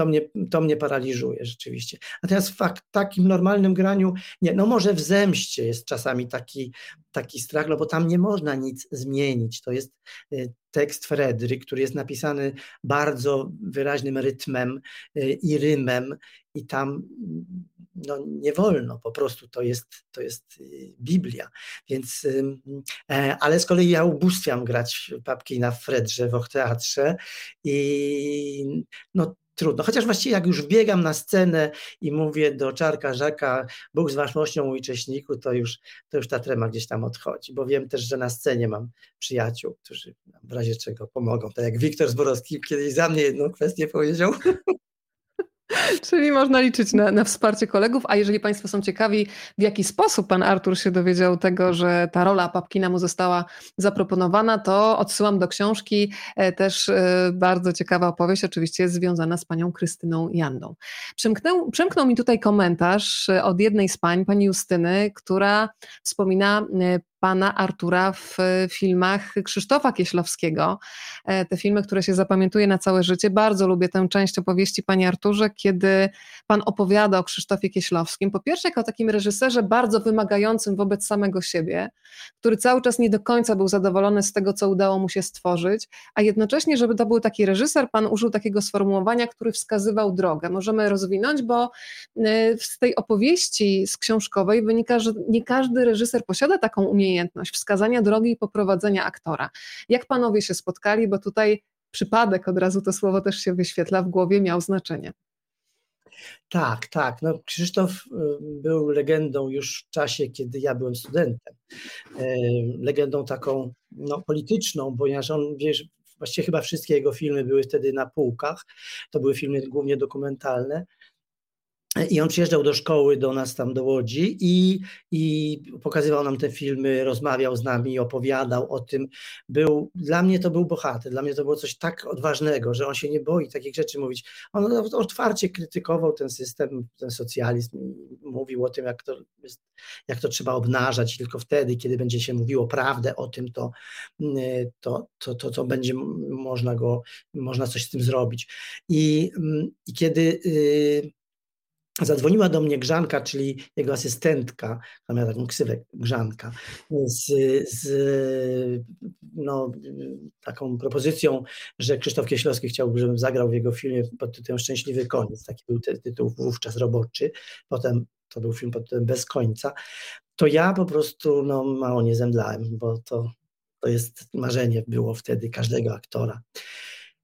To mnie, to mnie paraliżuje rzeczywiście. Natomiast w takim normalnym graniu, nie, no może w zemście jest czasami taki, taki strach, no bo tam nie można nic zmienić. To jest y, tekst Fredry, który jest napisany bardzo wyraźnym rytmem y, i rymem i tam no, nie wolno, po prostu to jest, to jest y, Biblia. Więc, e, ale z kolei ja ubóstwiam grać papki na Fredrze w teatrze i no, trudno. Chociaż właściwie jak już wbiegam na scenę i mówię do Czarka Żaka, Bóg z waszmością mój cześniku, to już, to już ta trema gdzieś tam odchodzi, bo wiem też, że na scenie mam przyjaciół, którzy w razie czego pomogą. Tak jak Wiktor Zborowski kiedyś za mnie jedną kwestię powiedział. Czyli można liczyć na, na, wsparcie kolegów, a jeżeli Państwo są ciekawi, w jaki sposób Pan Artur się dowiedział tego, że ta rola Papkina mu została zaproponowana, to odsyłam do książki. E, też e, bardzo ciekawa opowieść, oczywiście związana z Panią Krystyną Jandą. Przemknął, przemknął mi tutaj komentarz e, od jednej z pań, Pani Justyny, która wspomina pana Artura w filmach Krzysztofa Kieślowskiego. E, te filmy, które się zapamiętuje na całe życie. Bardzo lubię tę część opowieści, panie Arturze, kiedy pan opowiada o Krzysztofie Kieślowskim. Po pierwsze, jako takim reżyserze bardzo wymagającym wobec samego siebie, który cały czas nie do końca był zadowolony z tego, co udało mu się stworzyć, a jednocześnie, żeby to był taki reżyser, pan użył takiego sformułowania, który wskazywał drogę. Możemy rozwinąć, bo e, z tej opowieści z książkowej wynika, że nie każdy reżyser posiada taką umiejętność, umiejętność wskazania drogi i poprowadzenia aktora. Jak panowie się spotkali, bo tutaj przypadek, od razu to słowo też się wyświetla w głowie, miał znaczenie. Tak, tak. No, Krzysztof y, był legendą już w czasie, kiedy ja byłem studentem. Y, legendą taką no, polityczną, ponieważ on, wiesz, właściwie chyba wszystkie jego filmy były wtedy na półkach. To były filmy głównie dokumentalne. I on przyjeżdżał do szkoły, do nas tam do Łodzi i, i pokazywał nam te filmy, rozmawiał z nami, opowiadał o tym. Był, dla mnie to był bohater, dla mnie to było coś tak odważnego, że on się nie boi takich rzeczy mówić. On otwarcie krytykował ten system, ten socjalizm mówił o tym, jak to, jak to trzeba obnażać. Tylko wtedy, kiedy będzie się mówiło prawdę o tym, to, to, to, to, to będzie można go, można coś z tym zrobić. I, i kiedy y, Zadzwoniła do mnie Grzanka, czyli jego asystentka, która miała taką ksywę Grzanka, z, z no, taką propozycją, że Krzysztof Kieślowski chciałby, żebym zagrał w jego filmie pod tytułem Szczęśliwy koniec. Taki był tytuł wówczas roboczy. Potem to był film pod tytułem Bez końca. To ja po prostu no, mało nie zemdlałem, bo to, to jest marzenie było wtedy każdego aktora.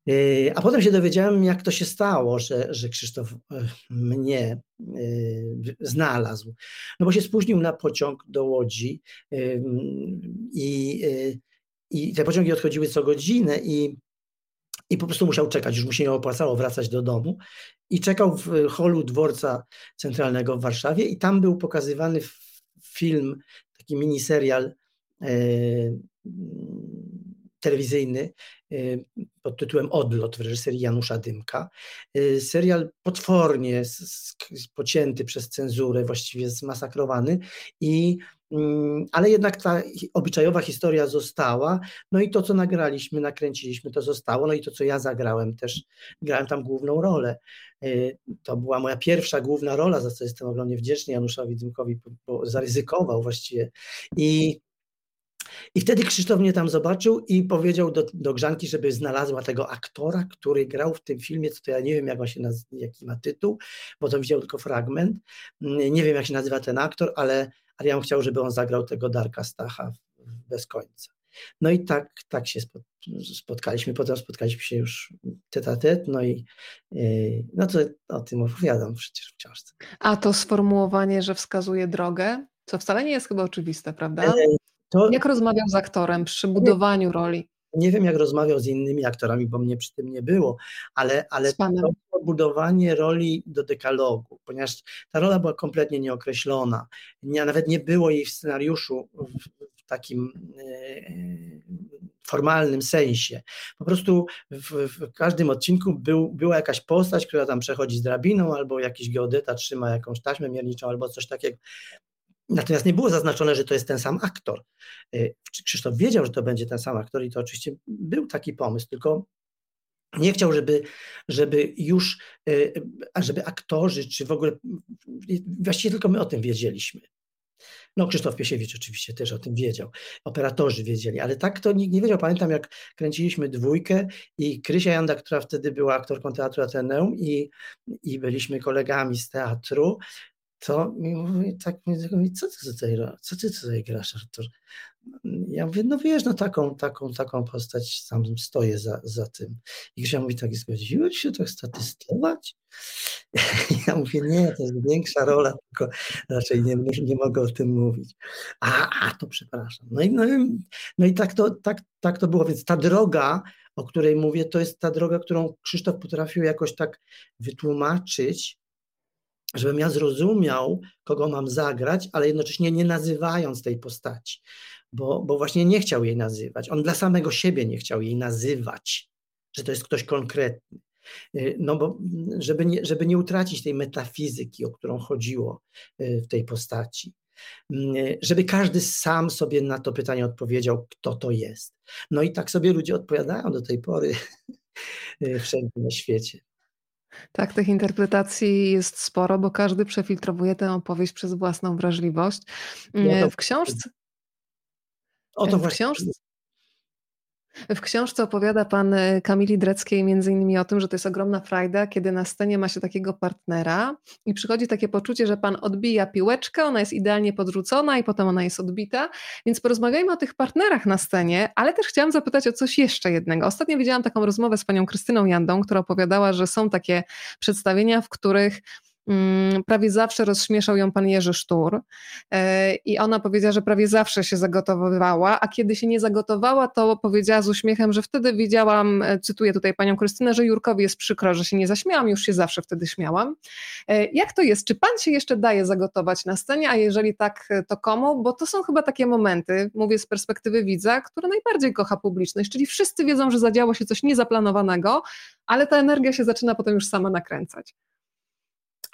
Yy, a potem się dowiedziałem, jak to się stało, że, że Krzysztof e, mnie yy, znalazł. No bo się spóźnił na pociąg do Łodzi i, i te pociągi odchodziły co godzinę i, i po prostu musiał czekać, już mu się nie opłacało wracać do domu. I czekał w holu dworca centralnego w Warszawie i tam był pokazywany film, taki miniserial telewizyjny y, pod tytułem Odlot w reżyserii Janusza Dymka. Y, serial potwornie pocięty przez cenzurę, właściwie zmasakrowany, i, mm, ale jednak ta obyczajowa historia została. No i to, co nagraliśmy, nakręciliśmy, to zostało. No i to, co ja zagrałem, też grałem tam główną rolę. Y, to była moja pierwsza główna rola, za co jestem ogromnie wdzięczny Januszowi Dymkowi, bo zaryzykował właściwie. I i wtedy Krzysztof mnie tam zobaczył i powiedział do, do Grzanki, żeby znalazła tego aktora, który grał w tym filmie, co to ja nie wiem, jak on się naz- jaki ma tytuł, bo to widział tylko fragment. Mm, nie wiem, jak się nazywa ten aktor, ale, ale ja bym chciał, żeby on zagrał tego Darka Stacha bez końca. No i tak, tak się spotkaliśmy. Potem spotkaliśmy się już tet no i yy, no to o tym opowiadam przecież w książce. A to sformułowanie, że wskazuje drogę, co wcale nie jest chyba oczywiste, prawda? To, jak rozmawiał z aktorem przy budowaniu roli? Nie wiem, jak rozmawiał z innymi aktorami, bo mnie przy tym nie było, ale, ale to budowanie roli do dekalogu, ponieważ ta rola była kompletnie nieokreślona. Nie, nawet nie było jej w scenariuszu w, w takim e, formalnym sensie. Po prostu w, w, każdym odcinku był, była jakaś postać, która tam przechodzi z drabiną, albo jakiś geodeta trzyma jakąś taśmę mierniczą, albo coś takiego. Natomiast nie było zaznaczone, że to jest ten sam aktor. Y, Krzysztof wiedział, że to będzie ten sam aktor i to oczywiście był taki pomysł, tylko nie chciał, żeby, żeby już, y, żeby aktorzy, czy w ogóle, właściwie tylko my o tym wiedzieliśmy. No, Krzysztof Piesiewicz oczywiście też o tym wiedział, operatorzy wiedzieli, ale tak to nikt nie wiedział. Pamiętam, jak kręciliśmy dwójkę i Krysia Janda, która wtedy była aktorką Teatru Ateneum i, i byliśmy kolegami z teatru, to mi mówi, tak mówi, co ty tutaj, co ty tutaj grasz, Artur? Ja mówię, no wiesz, no taką, taką, taką postać sam stoję za, za tym. I Grzesia mówi, tak, zgodziłeś się tak statystować? Ja mówię, nie, to jest większa rola, tylko raczej nie, nie mogę o tym mówić. A, a to przepraszam. No i, no, no i tak, to, tak, tak to było, więc ta droga, o której mówię, to jest ta droga, którą Krzysztof potrafił jakoś tak wytłumaczyć, żebym ja zrozumiał, kogo mam zagrać, ale jednocześnie nie nazywając tej postaci, bo, bo właśnie nie chciał jej nazywać. On dla samego siebie nie chciał jej nazywać, że to jest ktoś konkretny. Y, no bo żeby nie, żeby nie utracić tej metafizyki, o którą chodziło y, w tej postaci. Y, żeby każdy sam sobie na to pytanie odpowiedział, kto to jest. No i tak sobie ludzie odpowiadają do tej pory wszędzie na świecie. Tak, tych interpretacji jest sporo, bo każdy przefiltrowuje tę opowieść przez własną wrażliwość. No w książce. O to w właśnie. Książce, w książce opowiada pan e, Kamili Dreckiej między innymi o tym, że to jest ogromna frajda, kiedy na scenie ma się takiego partnera i przychodzi takie poczucie, że pan odbija piłeczkę, ona jest idealnie podrzucona i potem ona jest odbita. Więc porozmawiajmy o tych partnerach na scenie, ale też chciałam zapytać o coś jeszcze jednego. Ostatnio widziałam taką rozmowę z panią Krystyną Jandą, która opowiadała, że są takie przedstawienia, w których prawie zawsze rozśmieszał ją pan Jerzy Sztur e, i ona powiedziała, że prawie zawsze się zagotowywała, a kiedy się nie zagotowała, to powiedziała z uśmiechem, że wtedy widziałam, e, cytuję tutaj panią Krystynę, że Jurkowi jest przykro, że się nie zaśmiałam, już się zawsze wtedy śmiałam. E, jak to jest? Czy pan się jeszcze daje zagotować na scenie, a jeżeli tak, to komu? Bo to są chyba takie momenty, mówię z perspektywy widza, które najbardziej kocha publiczność, czyli wszyscy wiedzą, że zadziało się coś niezaplanowanego, ale ta energia się zaczyna potem już sama nakręcać.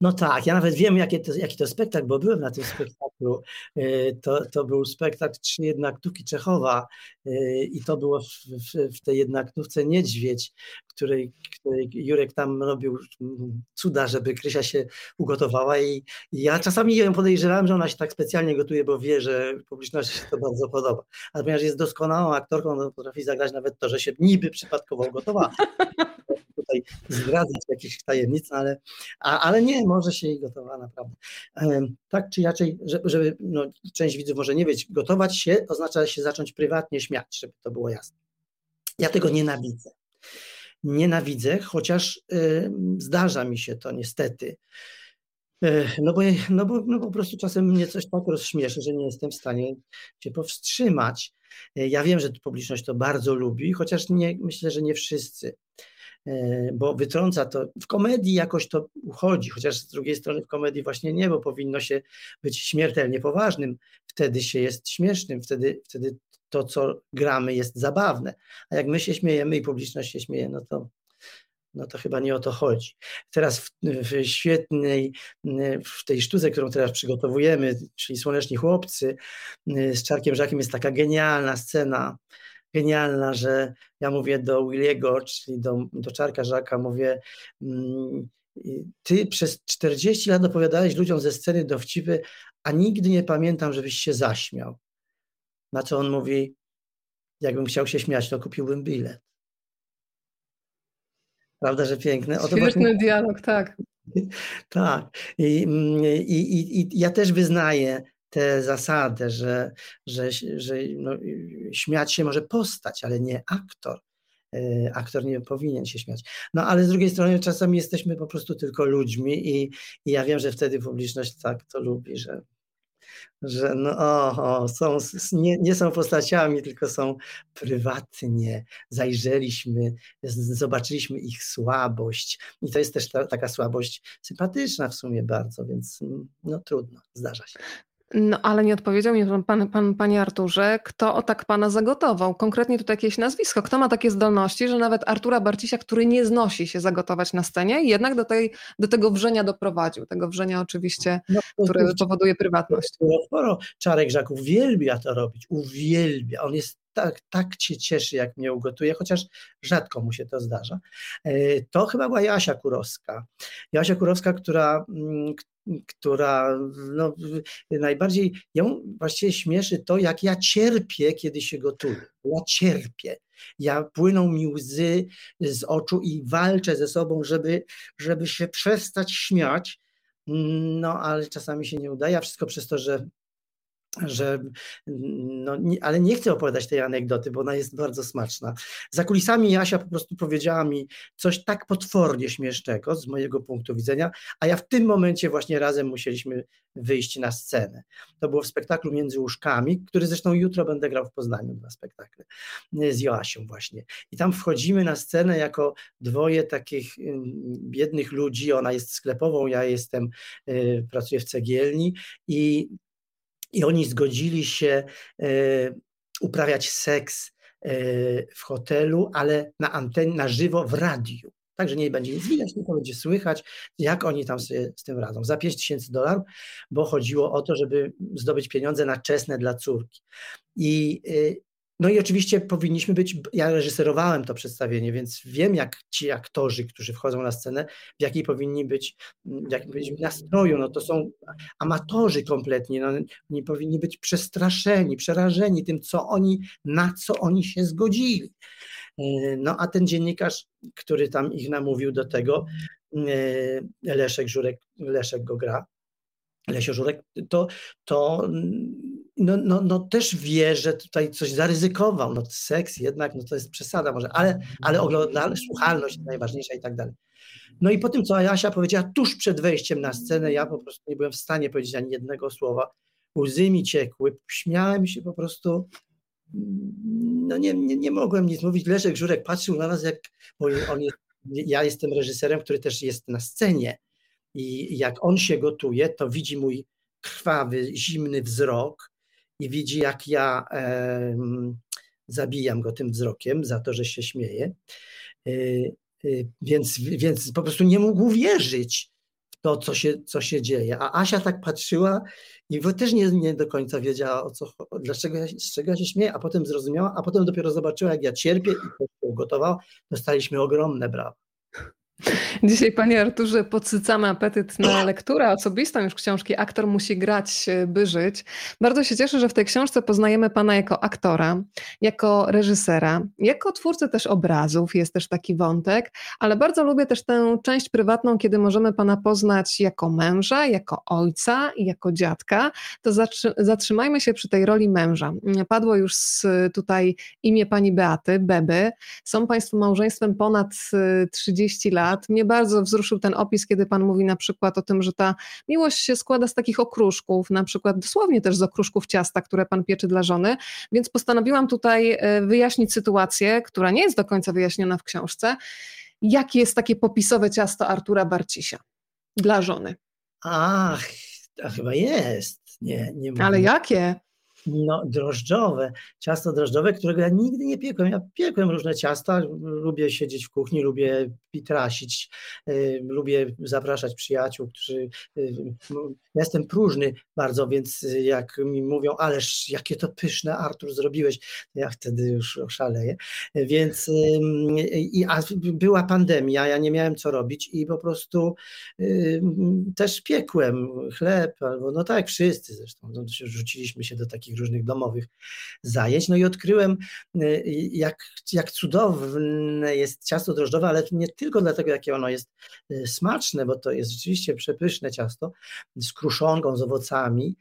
No tak, ja nawet wiem, jaki to, jaki to spektakl, bo byłem na tym spektaklu. Y, to, to był spektakl Trzy Jednaktówki Czechowa y, i to było w, w, w tej jednaktówce Niedźwiedź, której, której Jurek tam robił mm, cuda, żeby Krysia się ugotowała i, i ja czasami ją podejrzewałem, że ona się tak specjalnie gotuje, bo wie, że publiczności się to bardzo podoba. A ponieważ jest doskonałą aktorką, no potrafi zagrać nawet to, że się niby przypadkowo ugotowała tutaj zdradzać jakichś tajemnic, no ale, a, ale nie, może się jej gotowa naprawdę. Tak czy inaczej, żeby, no, część widzów może nie wiedzieć, gotować się oznacza się zacząć prywatnie śmiać, żeby to było jasne. Ja tego nienawidzę. Nienawidzę, chociaż zdarza mi się to niestety. No bo, no, bo, no po prostu czasem mnie coś tak rozśmieszy, że nie jestem w stanie się powstrzymać. Ja wiem, że publiczność to bardzo lubi, chociaż nie, myślę, że nie wszyscy. E, bo wytrąca to. W komedii jakoś to uchodzi, chociaż z drugiej strony w komedii właśnie nie, bo powinno się być śmiertelnie poważnym. Wtedy się jest śmiesznym, wtedy, wtedy to, co gramy, jest zabawne. A jak my się śmiejemy i publiczność się śmieje, no to, no to chyba nie o to chodzi. Teraz w, w, świetnej, w tej sztuce, którą teraz przygotowujemy, czyli Słoneczni Chłopcy, z Czarkiem Żakiem jest taka genialna scena, genialna, że ja mówię do Williego, czyli do, do Czarka Żaka, mówię, mm, ty przez 40 lat opowiadałeś ludziom ze sceny dowcipy, a nigdy nie pamiętam, żebyś się zaśmiał. Na co on mówi, jakbym chciał się śmiać, to kupiłbym bilet. Prawda, że piękny? Świetny właśnie... dialog, tak. tak. I, mm, i, i, I ja też wyznaję, tę zasadę, że, że, że no, śmiać się może postać, ale nie aktor. E, aktor nie powinien się śmiać. No ale z drugiej strony czasami jesteśmy po prostu tylko ludźmi i, i ja wiem, że wtedy publiczność tak to lubi, że, że no o, o są, nie, nie są postaciami, tylko są prywatnie. Zajrzeliśmy, zobaczyliśmy ich słabość i to jest też ta, taka słabość sympatyczna w sumie bardzo, więc no trudno, zdarza się. No ale nie odpowiedział mi pan, pan, panie Arturze, kto o tak pana zagotował. Konkretnie tutaj jakieś nazwisko. Kto ma takie zdolności, że nawet Artura Barcisia, który nie znosi się zagotować na scenie, jednak do, tej, do tego wrzenia doprowadził. Tego wrzenia oczywiście, no, które to, powoduje prywatność. Sporo Czarek Żak uwielbia to robić, uwielbia. On jest tak, tak cię cieszy, jak mnie ugotuje, chociaż rzadko mu się to zdarza. E, to chyba była Jasia Kurowska. Jasia Kurowska, która, mm, która no, najbardziej ją właściwie śmieszy to, jak ja cierpię, kiedy się gotuję. Ja cierpię. Ja płyną mi łzy z oczu i walczę ze sobą, żeby, żeby się przestać śmiać. No, ale czasami się nie udaje, wszystko przez to, że że, no, nie, ale nie chcę opowiadać tej anegdoty, bo ona jest bardzo smaczna. Za kulisami Jasia po prostu powiedziała mi coś tak potwornie śmiesznego z mojego punktu widzenia, a ja w tym momencie właśnie razem musieliśmy wyjść na scenę. To było w spektaklu Między Łóżkami, który zresztą jutro będę grał w Poznaniu, dwa spektakle z Joasią właśnie. I tam wchodzimy na scenę jako dwoje takich biednych ludzi, ona jest sklepową, ja jestem, y, pracuję w cegielni i i oni zgodzili się e, uprawiać seks e, w hotelu, ale na antenie, na żywo w radiu. Także nie będzie nic widać, tylko będzie słychać, jak oni tam sobie z tym radzą. Za 5 tysięcy dolarów, bo chodziło o to, żeby zdobyć pieniądze na czesne dla córki. I e, no i oczywiście powinniśmy być, ja reżyserowałem to przedstawienie, więc wiem, jak ci aktorzy, którzy wchodzą na scenę, w jakiej powinni być, w jakim powinni być nastroju. No to są amatorzy kompletnie, no, oni powinni być przestraszeni, przerażeni tym, co oni, na co oni się zgodzili. E, no a ten dziennikarz, który tam ich namówił do tego, e, Leszek Żurek, Leszek go gra, Lesio Żurek, to, to no, no, no też wie, że tutaj coś zaryzykował. No seks jednak, no to jest przesada może, ale, ale oglądalność, słuchalność najważniejsza i tak dalej. No i po tym, co Asia powiedziała tuż przed wejściem na scenę, ja po prostu nie byłem w stanie powiedzieć ani jednego słowa. Łzy mi ciekły, śmiałem się po prostu, no nie, nie, nie mogłem nic mówić. Leszek Żurek patrzył na nas, jak, on jest, ja jestem reżyserem, który też jest na scenie i jak on się gotuje, to widzi mój krwawy, zimny wzrok i widzi, jak ja e, zabijam go tym wzrokiem za to, że się śmieje. E, e, więc, więc po prostu nie mógł wierzyć w to, co się, co się dzieje. A Asia tak patrzyła i też nie, nie do końca wiedziała, o co, dlaczego ja, z czego ja się śmieję, a potem zrozumiała, a potem dopiero zobaczyła, jak ja cierpię i to się ugotowała. Dostaliśmy ogromne brawa. Dzisiaj, panie Arturze, podsycamy apetyt na lekturę osobistą już książki Aktor musi grać, by żyć. Bardzo się cieszę, że w tej książce poznajemy pana jako aktora, jako reżysera, jako twórcę też obrazów, jest też taki wątek, ale bardzo lubię też tę część prywatną, kiedy możemy pana poznać jako męża, jako ojca i jako dziadka. To zatrzymajmy się przy tej roli męża. Padło już tutaj imię pani Beaty, Beby. Są państwo małżeństwem ponad 30 lat lat. Mnie bardzo wzruszył ten opis, kiedy pan mówi na przykład o tym, że ta miłość się składa z takich okruszków, na przykład dosłownie też z okruszków ciasta, które pan pieczy dla żony, więc postanowiłam tutaj e, wyjaśnić sytuację, która nie jest do końca wyjaśniona w książce. Jakie jest takie popisowe ciasto Artura Barcisia dla żony? Ach, to chyba jest. Nie, nie Ale jakie? No, drożdżowe, ciasto drożdżowe, którego ja nigdy nie piekłem. Ja piekłem różne ciasta, lubię siedzieć w kuchni, lubię pitrasić, y, lubię zapraszać przyjaciół, którzy... Y, jestem próżny bardzo, więc jak mi mówią, ależ jakie to pyszne Artur zrobiłeś, ja wtedy już oszaleję. Więc i, a była pandemia, ja nie miałem co robić i po prostu też piekłem chleb, albo no tak wszyscy zresztą, no, rzuciliśmy się do takich takich różnych domowych zajęć. No i odkryłem, y, jak, jak cudowne jest ciasto drożdżowe, ale nie tylko dlatego, jakie ono jest y, smaczne, bo to jest rzeczywiście przepyszne ciasto z kruszonką, z owocami,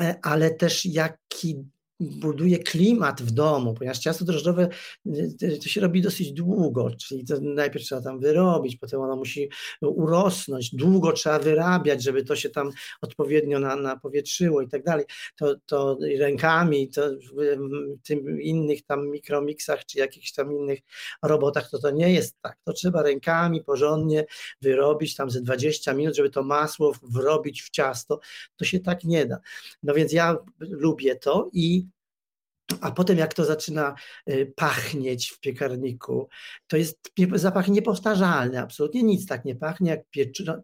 e, ale też jaki buduje klimat w domu, ponieważ ciasto drożdżowe y, y, to się robi dosyć długo, czyli to najpierw trzeba tam wyrobić, potem ono musi urosnąć, długo trzeba wyrabiać, żeby to się tam odpowiednio na, napowietrzyło i tak dalej. To, to rękami, to w tym innych tam mikromixach czy jakichś tam innych robotach, to to nie jest tak. To trzeba rękami porządnie wyrobić tam ze 20 minut, żeby to masło wrobić w ciasto. To się tak nie da. No więc ja lubię to i a potem jak to zaczyna y, pachnieć w piekarniku, to jest zapach niepowtarzalny, absolutnie nic tak nie pachnie jak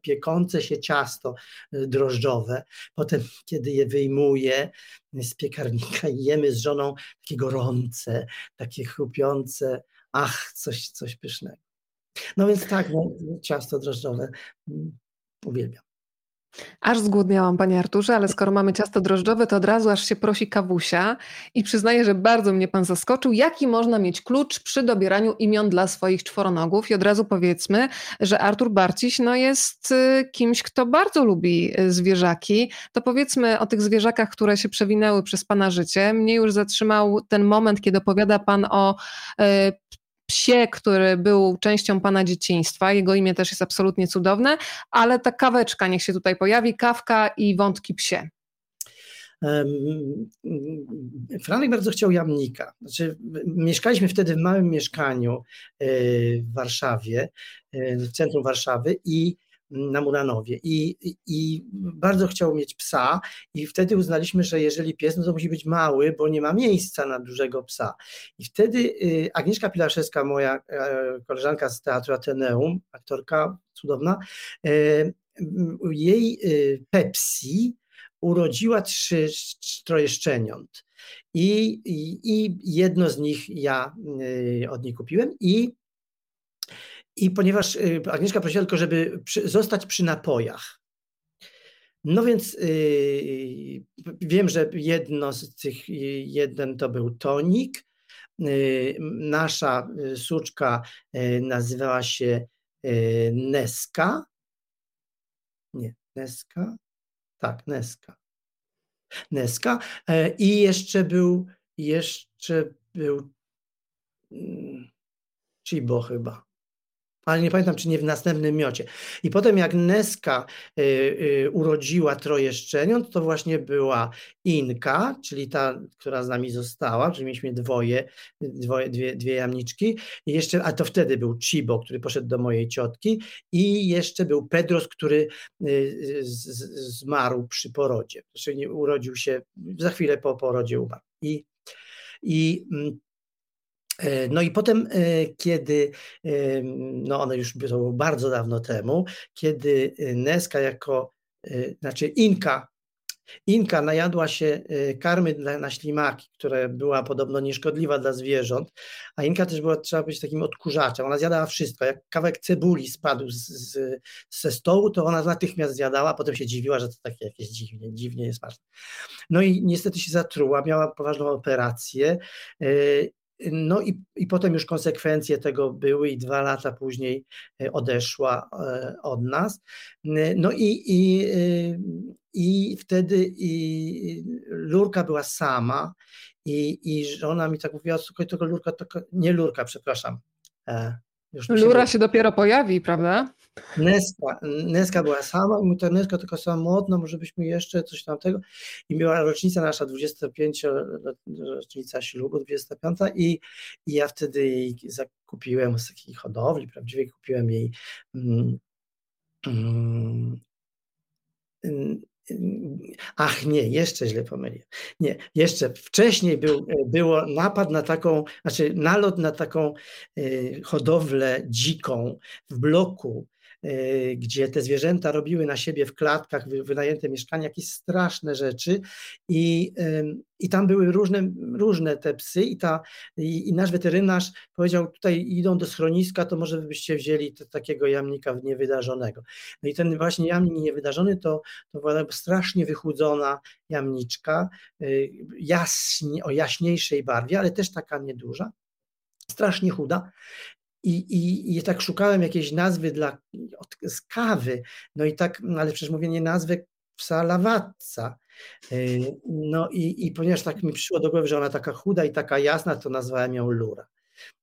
piekące się ciasto y, drożdżowe. Potem, kiedy je wyjmuję z piekarnika i jemy z żoną, takie gorące, takie chrupiące, ach, coś, coś pysznego. No więc tak, no, ciasto drożdżowe mm, uwielbiam. Aż zgłodniałam, panie Arturze, ale skoro mamy ciasto drożdżowe, to od razu aż się prosi kawusia i przyznaję, że bardzo mnie pan zaskoczył. Jaki można mieć klucz przy dobieraniu imion dla swoich czworonogów? I od razu powiedzmy, że Artur Barciś no, jest y, kimś, kto bardzo lubi y, zwierzaki. To powiedzmy o tych zwierzakach, które się przewinęły przez pana życie. Mnie już zatrzymał ten moment, kiedy opowiada pan o y, psie, który był częścią pana dzieciństwa. Jego imię też jest absolutnie cudowne, ale ta kaweczka niech się tutaj pojawi, kawka i wątki psie. Franek bardzo chciał jamnika. Znaczy, mieszkaliśmy wtedy w małym mieszkaniu e, w Warszawie, e, w centrum Warszawy i na Muranowie I, i, bardzo chciał mieć psa i wtedy uznaliśmy, że jeżeli pies, no to musi być mały, bo nie ma miejsca na dużego psa. I wtedy y, Agnieszka Pilaszewska, moja e, koleżanka z Teatru Ateneum, aktorka cudowna, e, jej y, Pepsi urodziła trzy, troje szczeniąt. I, i, I jedno z nich ja y, od niej kupiłem i i ponieważ y, Agnieszka prosiła tylko, żeby przy, zostać przy napojach. No więc yy, wiem, że jedno z tych, jeden to był tonik. Yy, nasza y, suczka yy, nazywała się y, Neska. Nie, Neska? Tak, Neska. Neska. E, I jeszcze był, jeszcze był mm, Chibo chyba ale nie pamiętam, czy nie w następnym miocie. I potem jak Neska y, y, urodziła troje szczeniąt, to właśnie była Inka, czyli ta, która z nami została, czyli mieliśmy dwoje, dwoje dwie, dwie jamniczki, I jeszcze, a to wtedy był Chibo, który poszedł do mojej ciotki i jeszcze był Pedros, który y, z, zmarł przy porodzie, czyli urodził się, za chwilę po porodzie umarł. I, i mm, No i potem, kiedy, no one już było bardzo dawno temu, kiedy Neska jako, znaczy Inka Inka najadła się karmy na ślimaki, która była podobno nieszkodliwa dla zwierząt, a Inka też była, trzeba być takim odkurzaczem. Ona zjadała wszystko. Jak kawałek cebuli spadł z, z, ze stołu, to ona natychmiast zjadała, a potem się dziwiła, że to takie jakieś dziwnie, dziwnie jest smaczne. No i niestety się zatruła, miała poważną operację. No i, i potem już konsekwencje tego były i dwa lata później y, odeszła od nas. No i, i i wtedy i Lurka była sama i, i żona mi tak mówiła, słuchaj, tego Lurka, to, nie Lurka, przepraszam. Lura się, się dopiero pojawi, prawda? Neska, Neska była sama i mówi, ta Neska taka samotna, może byśmy jeszcze coś tamtego. I była rocznica nasza, 25, rocznica ślubu, 25 i, i ja wtedy jej zakupiłem z takiej hodowli, prawdziwie kupiłem jej mm, mm, Ach nie, jeszcze źle pomyliłem. Nie, jeszcze wcześniej był, było napad na taką, znaczy nalot na taką y, hodowlę dziką w bloku E, gdzie te zwierzęta robiły na siebie w klatkach, wynajęte mieszkania, jakieś straszne rzeczy i, i tam były różne, różne te psy i, ta, i, i nasz weterynarz powiedział, tutaj idą do schroniska, to może byście wzięli takiego jamnika niewydarzonego. No i ten właśnie jamnik niewydarzony to, to była strasznie wychudzona jamniczka, y, jaśnie, o jaśniejszej barwie, ale też taka nieduża strasznie chuda i, i, I tak szukałem jakiejś nazwy dla, z kawy, no i tak, no ale przecież mówię nie nazwę psa lawatca. Y, no i, i ponieważ tak mi przyszło do głowy, że ona taka chuda i taka jasna, to nazwałem ją Lura.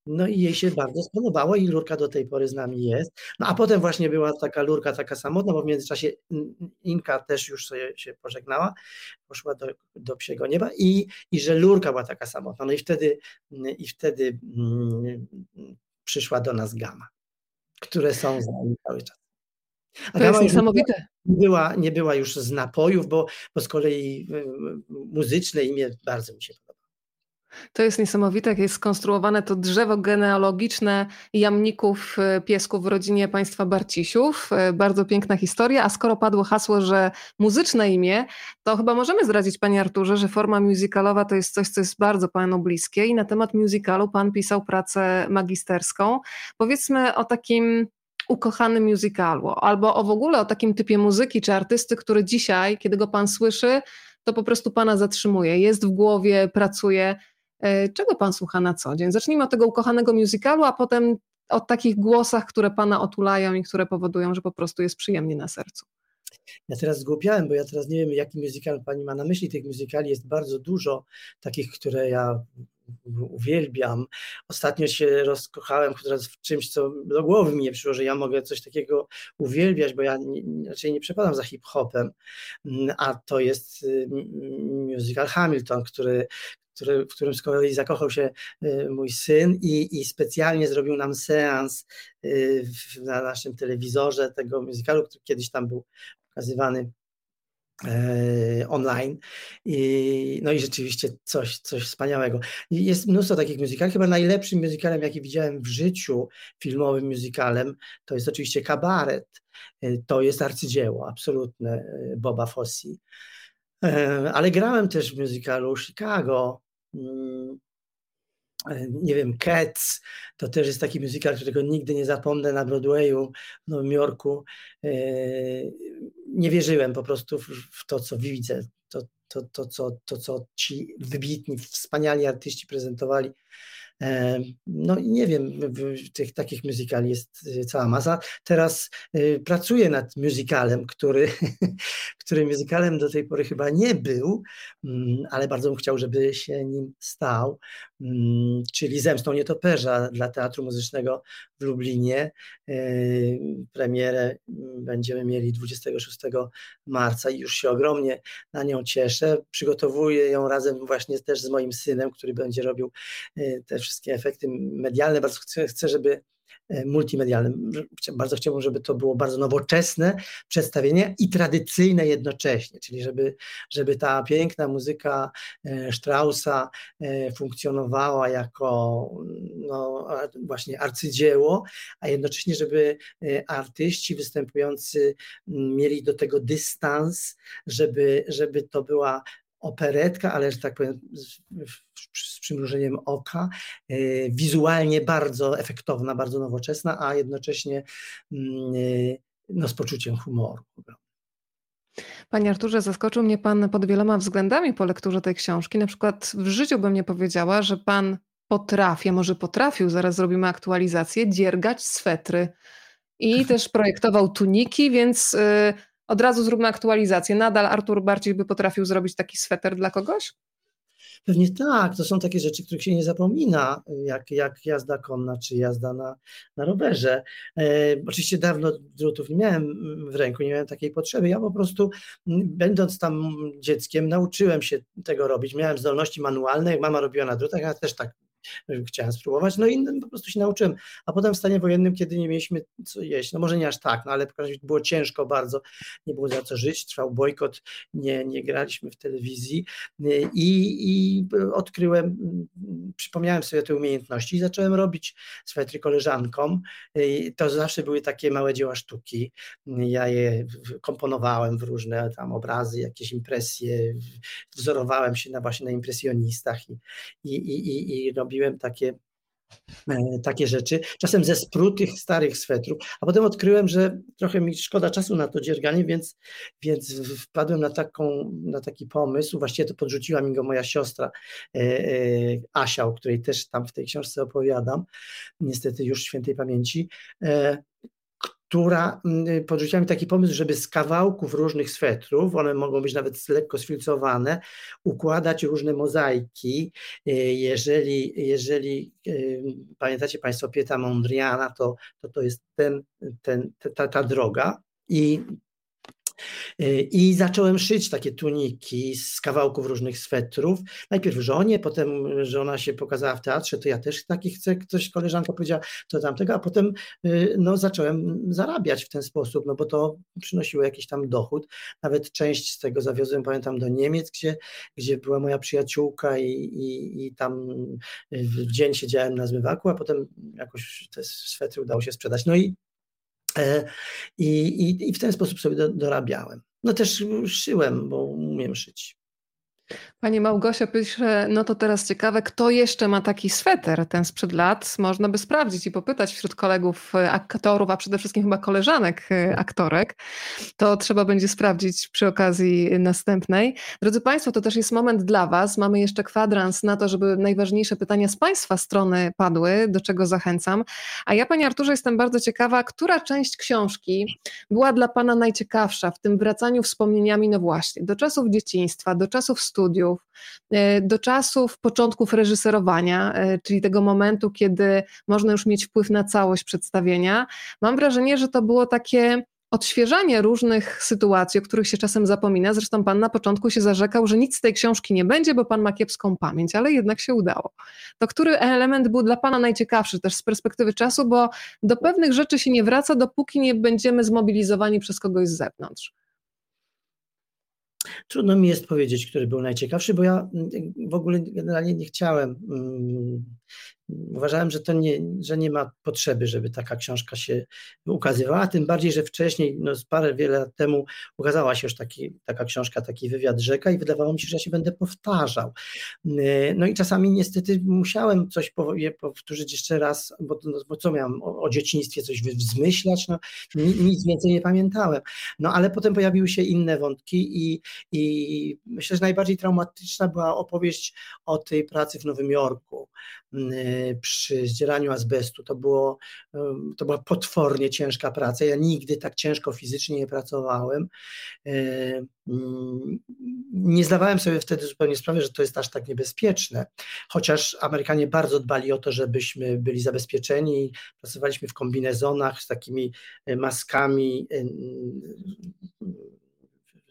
No i jej się bardzo spodobało i Lurka do tej pory z nami jest. No a potem właśnie była taka Lurka taka samotna, bo w międzyczasie Inka też już sobie się pożegnała, poszła do, do psiego nieba i, i że Lurka była taka samotna. No i wtedy, i wtedy mm, przyszła do nas gama, które są z nami cały czas. A to jest niesamowite. Nie była, nie była już z napojów, bo, bo z kolei y, muzyczne imię bardzo mi się podoba. To jest niesamowite, jak jest skonstruowane to drzewo genealogiczne jamników e, piesków w rodzinie państwa Barcisiów. E, bardzo piękna historia, a skoro padło hasło, że muzyczne imię, to chyba możemy zdradzić Panie Arturze, że forma musicalowa to jest coś, co jest bardzo Panu bliskie i na temat musicalu Pan pisał pracę magisterską. Powiedzmy o takim ukochanym musicalu, albo o w ogóle o takim typie muzyki czy artysty, który dzisiaj, kiedy go Pan słyszy, to po prostu Pana zatrzymuje, jest w głowie, pracuje. E, czego pan słucha na co dzień? Zacznijmy od tego ukochanego musicalu, a potem o takich głosach, które pana otulają i które powodują, że po prostu jest przyjemnie na sercu. Ja teraz zgłupiałem, bo ja teraz nie wiem, jaki musical pani ma na myśli. Tych musicali jest bardzo dużo, takich, które ja uwielbiam. Ostatnio się rozkochałem w czymś, co do głowy mi nie przyszło, że ja mogę coś takiego uwielbiać, bo ja nie, raczej nie przepadam za hip-hopem, a to jest y, musical Hamilton, który, który, w którym z kolei zakochał się y, mój syn i, i specjalnie zrobił nam seans y, na naszym telewizorze tego musicalu, który kiedyś tam był pokazywany e, online. I, no i rzeczywiście coś, coś wspaniałego. Jest mnóstwo takich musicali. Chyba najlepszym musicalem, jaki widziałem w życiu, filmowym musicalem, to jest oczywiście kabaret. E, to jest arcydzieło absolutne e, Boba Fosse. Ale grałem też w musicalu Chicago, nie wiem, Cats, to też jest taki musical, którego nigdy nie zapomnę na Broadwayu w Nowym Jorku. E, nie wierzyłem po prostu w to, co widzę, to, to, to, co, to, co ci wybitni, wspaniali artyści prezentowali. No i nie wiem, tych takich musicali jest y, cała masa. Teraz y, pracuję nad musicalem, który, który musicalem do tej pory chyba nie był, mm, ale bardzo bym chciał, żeby się nim stał, czyli Zemstą Nietoperza dla Teatru Muzycznego w Lublinie. Y, premierę mm, będziemy mieli 26 marca i już się ogromnie na nią cieszę. Przygotowuję ją razem właśnie też z moim synem, który będzie robił te wszystkie efekty medialne. Bardzo chcę, żeby e, multimedialnym. Bardzo chciałbym, żeby to było bardzo nowoczesne przedstawienie i tradycyjne jednocześnie, czyli żeby, żeby ta piękna muzyka e, Straussa funkcjonowała jako no, właśnie arcydzieło, a jednocześnie, żeby artyści występujący mieli do tego dystans, żeby, żeby to była operetka, ale że tak powiem z, z przymrużeniem oka, e, wizualnie bardzo efektowna, bardzo nowoczesna, a jednocześnie mm, e, no, z poczuciem humoru. Panie Arturze, zaskoczył mnie Pan pod wieloma względami po lekturze tej książki. Na przykład w życiu bym nie powiedziała, że Pan potrafi, może potrafił, zaraz zrobimy aktualizację, dziergać swetry. I też projektował tuniki, więc y, od razu zróbmy aktualizację. Nadal Artur bardziej by potrafił zrobić taki sweter dla kogoś? Pewnie tak, to są takie rzeczy, których się nie zapomina, jak, jak jazda konna czy jazda na, na rowerze. E, oczywiście dawno drutów nie miałem w ręku, nie miałem takiej potrzeby. Ja po prostu, będąc tam dzieckiem, nauczyłem się tego robić. Miałem zdolności manualne, jak mama robiła na drutach, ja też tak chciałem spróbować, no i po prostu się nauczyłem. A potem w stanie wojennym, kiedy nie mieliśmy co jeść, no może nie aż tak, no ale było ciężko bardzo, nie było za co żyć, trwał bojkot, nie, nie graliśmy w telewizji i, i odkryłem, przypomniałem sobie te umiejętności i zacząłem robić swetry koleżankom. To zawsze były takie małe dzieła sztuki. Ja je komponowałem w różne tam obrazy, jakieś impresje, wzorowałem się na właśnie na impresjonistach i, i, i, i robiłem takie, e, takie rzeczy, czasem ze sprutych starych swetrów, a potem odkryłem, że trochę mi szkoda czasu na to dzierganie, więc, więc wpadłem na, taką, na taki pomysł, właściwie to podrzuciła mi go moja siostra e, e, Asia, o której też tam w tej książce opowiadam, niestety już świętej pamięci, która mm, podrzuciła mi taki pomysł, żeby z kawałków różnych swetrów, one mogą być nawet lekko sfilcowane, układać różne mozaiki. E, jeżeli, jeżeli e, pamiętacie Państwo Pieta Mondriana, to, to to jest ten, ten, ta, ta droga. I i zacząłem szyć takie tuniki z kawałków różnych swetrów. Najpierw żonie, potem żona się pokazała w teatrze, to ja też taki chcę, ktoś, koleżanka powiedziała to tamtego, a potem y, no, zacząłem zarabiać w ten sposób, no bo to przynosiło jakiś tam dochód. Nawet część z tego zawiozłem, pamiętam, do Niemiec, gdzie, gdzie była moja przyjaciółka i, i, i tam w dzień siedziałem na zmywaku, a potem jakoś te swetry udało się sprzedać. No i I, i, I, w ten sposób sobie dorabiałem. No też szyłem, bo umiem szyć. Pani Małgosia pisze, no to teraz ciekawe, kto jeszcze ma taki sweter, ten sprzed lat? Można by sprawdzić i popytać wśród kolegów e, aktorów, a przede wszystkim chyba koleżanek e, aktorek. To trzeba będzie sprawdzić przy okazji następnej. Drodzy Państwo, to też jest moment dla Was. Mamy jeszcze kwadrans na to, żeby najważniejsze pytania z Państwa strony padły, do czego zachęcam. A ja, Panie Arturze, jestem bardzo ciekawa, która część książki była dla Pana najciekawsza w tym wracaniu wspomnieniami, no właśnie, do czasów dzieciństwa, do czasów studiów, studiów, e, do czasów początków reżyserowania, e, czyli tego momentu, kiedy można już mieć wpływ na całość przedstawienia. Mam wrażenie, że to było takie odświeżanie różnych sytuacji, o których się czasem zapomina. Zresztą pan na początku się zarzekał, że nic z tej książki nie będzie, bo pan ma kiepską pamięć, ale jednak się udało. To który element był dla pana najciekawszy też z perspektywy czasu, bo do pewnych rzeczy się nie wraca, dopóki nie będziemy zmobilizowani przez kogoś z zewnątrz. Trudno mi jest powiedzieć, który był najciekawszy, bo ja mm, w ogóle generalnie nie chciałem mm, Uważałem, że to nie, że nie ma potrzeby, żeby taka książka się ukazywała, tym bardziej, że wcześniej, no parę wiele lat temu ukazała się już taki, taka książka, taki wywiad rzeka i wydawało mi się, że ja się będę powtarzał. No i czasami niestety musiałem coś powtórzyć jeszcze raz, bo, no, bo co miałem o, o, dzieciństwie coś wzmyślać, no nic więcej nie pamiętałem. No ale potem pojawiły się inne wątki i, i myślę, że najbardziej traumatyczna była opowieść o tej pracy w Nowym Jorku przy zdzieraniu azbestu. To, było, to była potwornie ciężka praca. Ja nigdy tak ciężko fizycznie nie pracowałem. Nie zdawałem sobie wtedy zupełnie sprawy, że to jest aż tak niebezpieczne, chociaż Amerykanie bardzo dbali o to, żebyśmy byli zabezpieczeni. Pracowaliśmy w kombinezonach z takimi e, maskami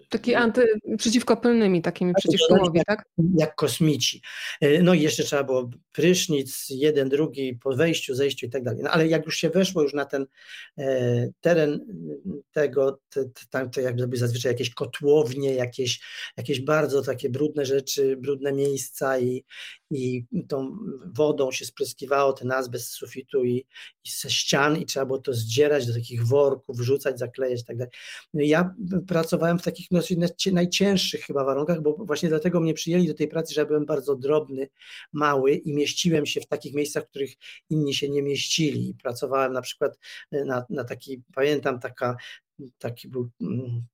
Taki anty, przeciwko pylnymi, takimi tak, przeciwszymowi, tak? Jak kosmici. E, no i jeszcze trzeba było prysznic, jeden, drugi, po wejściu, zejściu i tak dalej. No ale jak już się weszło już na ten e, teren tego, tam to jakby zazwyczaj jakieś kotłownie, jakieś, jakieś bardzo takie brudne rzeczy, brudne miejsca i, i tą wodą się spryskiwało ten azbest z sufitu i, i ze ścian i trzeba było to zdzierać do takich worków, wrzucać, zaklejać i tak dalej. No ja pracowałem w takich najcięższych chyba warunkach, bo właśnie dlatego mnie przyjęli do tej pracy, że ja byłem bardzo drobny, mały i mieściłem się w takich miejscach, w których inni się nie mieścili. Pracowałem na przykład na, na taki, pamiętam taka, taki był mm,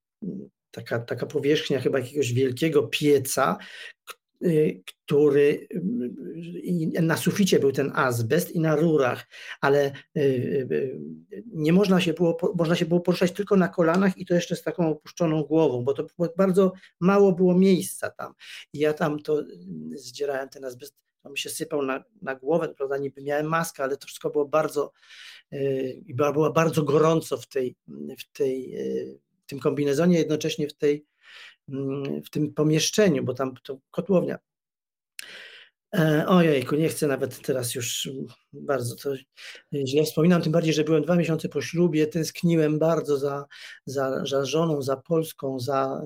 taka, taka powierzchnia chyba jakiegoś wielkiego pieca, który na suficie był ten azbest i na rurach, ale y, y, nie można się było, można się było poruszać tylko na kolanach i to jeszcze z taką opuszczoną głową, bo to bardzo mało było miejsca tam. I ja tam to zdzierałem ten azbest, to mi się sypał na, na głowę, prawda, niby miałem maskę, ale to wszystko było bardzo i było bardzo gorąco w tej, w tej w tym kombinezonie, jednocześnie w tej w tym pomieszczeniu, bo tam to kotłownia. E, ojejku, nie chcę nawet teraz już bardzo to źle wspominam, tym bardziej, że byłem dwa miesiące po ślubie, tęskniłem bardzo za, za, za żoną, za Polską, za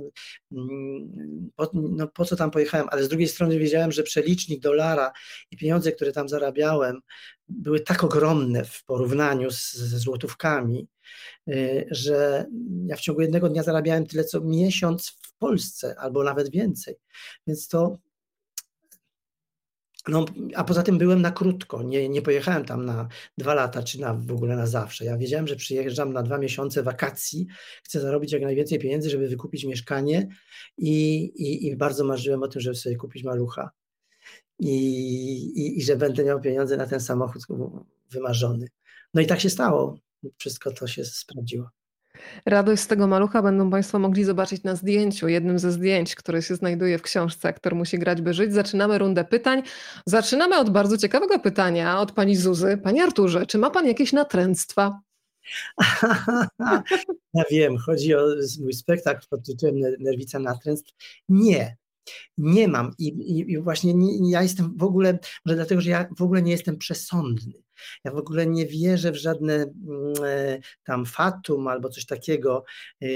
mm, po, no po co tam pojechałem, ale z drugiej strony wiedziałem, że przelicznik dolara i pieniądze, które tam zarabiałem, były tak ogromne w porównaniu z, ze złotówkami, y, że ja w ciągu jednego dnia zarabiałem tyle, co miesiąc w Polsce, albo nawet więcej. Więc to no, a poza tym byłem na krótko, nie, nie pojechałem tam na dwa lata, czy na, w ogóle na zawsze. Ja wiedziałem, że przyjeżdżam na dwa miesiące wakacji, chcę zarobić jak najwięcej pieniędzy, żeby wykupić mieszkanie i, i, i bardzo marzyłem o tym, żeby sobie kupić malucha i, i, i że będę miał pieniądze na ten samochód wymarzony. No i tak się stało. Wszystko to się sprawdziło. Radość z tego malucha będą Państwo mogli zobaczyć na zdjęciu, jednym ze zdjęć, które się znajduje w książce Aktor musi grać, by żyć. Zaczynamy rundę pytań. Zaczynamy od bardzo ciekawego pytania od Pani Zuzy. Panie Arturze, czy ma Pan jakieś natręctwa? ja wiem, chodzi o mój spektakl pod tytułem Nerwica natręstw. Nie, nie mam i, i, i właśnie nie, ja jestem w ogóle, może dlatego, że ja w ogóle nie jestem przesądny. Ja w ogóle nie wierzę w żadne mm, e, tam fatum albo coś takiego. E,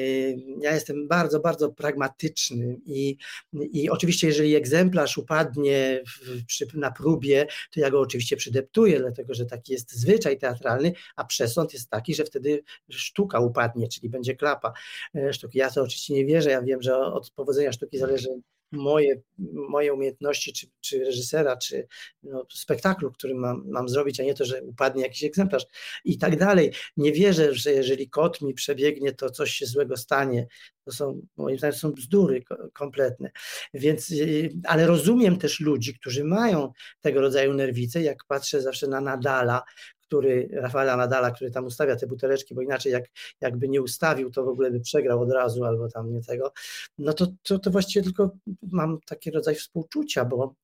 ja jestem bardzo, bardzo pragmatyczny i, i oczywiście, jeżeli egzemplarz upadnie w, przy, na próbie, to ja go oczywiście przydeptuję, dlatego że taki jest zwyczaj teatralny, a przesąd jest taki, że wtedy sztuka upadnie, czyli będzie klapa e, sztuki. Ja to oczywiście nie wierzę, ja wiem, że od powodzenia sztuki zależy moje, moje umiejętności, czy, czy reżysera, czy no, spektaklu, który mam, mam zrobić, a nie to, że upadnie jakiś egzemplarz i tak dalej. Nie wierzę, że jeżeli kot mi przebiegnie, to coś się złego stanie. To są, moim zdaniem, są bzdury kompletne. Więc, y, ale rozumiem też ludzi, którzy mają tego rodzaju nerwice, jak patrzę zawsze na Nadala, który, Rafaela Nadala, który tam ustawia te buteleczki, bo inaczej jak, jakby nie ustawił, to w ogóle by przegrał od razu albo tam nie tego, no to, to, to właściwie tylko mam taki rodzaj współczucia, bo,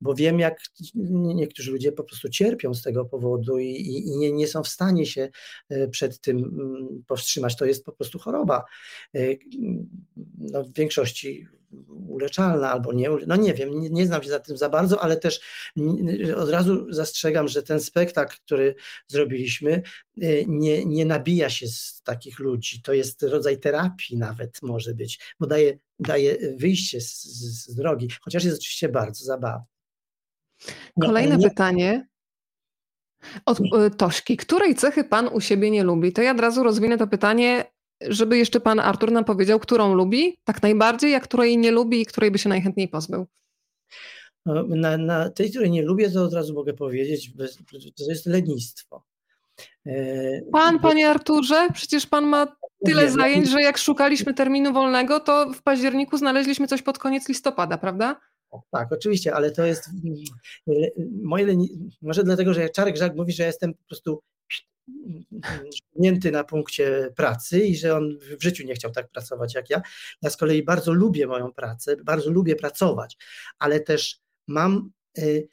bo wiem jak niektórzy ludzie po prostu cierpią z tego powodu i, i, i nie, nie są w stanie się e, przed tym mm, powstrzymać. To jest po prostu choroba. E, no, w większości uleczalna albo nie, no nie wiem, nie, nie, znam się za tym za bardzo, ale też od razu zastrzegam, że ten spektakl, który zrobiliśmy, y, nie, nie nabija się z takich ludzi. To jest rodzaj terapii nawet może być, bo daje, daje wyjście z, z drogi, chociaż jest oczywiście bardzo zabawny. Kolejne nie, pytanie. Od y, Tośki. Której cechy pan u siebie nie lubi? To ja od razu rozwinę to pytanie żeby jeszcze pan Artur nam powiedział, którą lubi tak najbardziej, a której nie lubi i której by się najchętniej pozbył. No, na, na tej, której nie lubię, to od razu mogę powiedzieć, to jest lenistwo. E, pan, panie Arturze, przecież pan ma tyle zajęć, że jak szukaliśmy terminu wolnego, to w październiku znaleźliśmy coś pod koniec listopada, prawda? Tak, oczywiście, ale to jest e, moje może dlatego, że Czarek Żak mówi, że jestem po prostu na punkcie pracy i że on w życiu nie chciał tak pracować jak ja. Ja z kolei bardzo lubię moją pracę, bardzo lubię pracować, ale też mam y,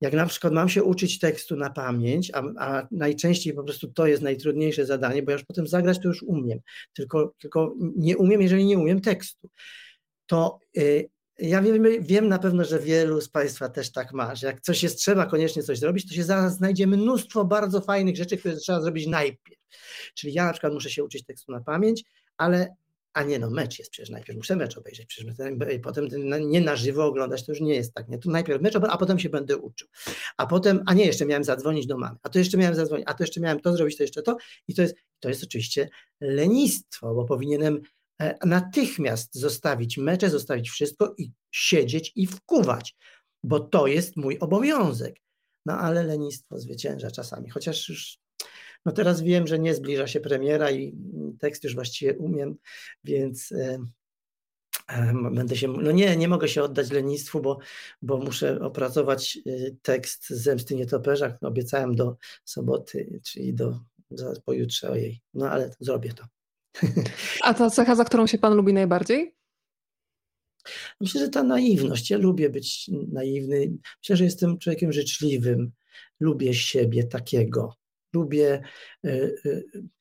jak na przykład mam się uczyć tekstu na pamięć, a, a, najczęściej po prostu to jest najtrudniejsze zadanie, bo ja już potem zagrać to już umiem, tylko, tylko nie umiem, jeżeli nie umiem tekstu, to y, ja wiem, wiem na pewno, że wielu z Państwa też tak ma, że jak coś jest trzeba koniecznie coś zrobić, to się zaraz znajdzie mnóstwo bardzo fajnych rzeczy, które trzeba zrobić najpierw. Czyli ja na przykład muszę się uczyć tekstu na pamięć, ale a nie no, mecz jest przecież najpierw, muszę mecz obejrzeć, przecież potem nie na żywo oglądać, to już nie jest tak, nie? Tu najpierw mecz, a potem się będę uczył. A potem, a nie, jeszcze miałem zadzwonić do mamy, a to jeszcze miałem zadzwonić, a to jeszcze miałem to zrobić, to jeszcze to i to jest, to jest oczywiście lenistwo, bo powinienem natychmiast zostawić mecze, zostawić wszystko i siedzieć i wkuwać, bo to jest mój obowiązek. No ale lenistwo zwycięża czasami, chociaż już no teraz wiem, że nie zbliża się premiera i tekst już właściwie umiem, więc e, e, będę się, no nie, nie mogę się oddać lenistwu, bo, bo muszę opracować e, tekst Zemsty Nietoperza, obiecałem do soboty, czyli do, do pojutrze, ojej, no ale zrobię to. A ta cecha, za którą się Pan lubi najbardziej? Myślę, że ta naiwność. Ja lubię być naiwny. Myślę, że jestem człowiekiem życzliwym. Lubię siebie takiego lubię,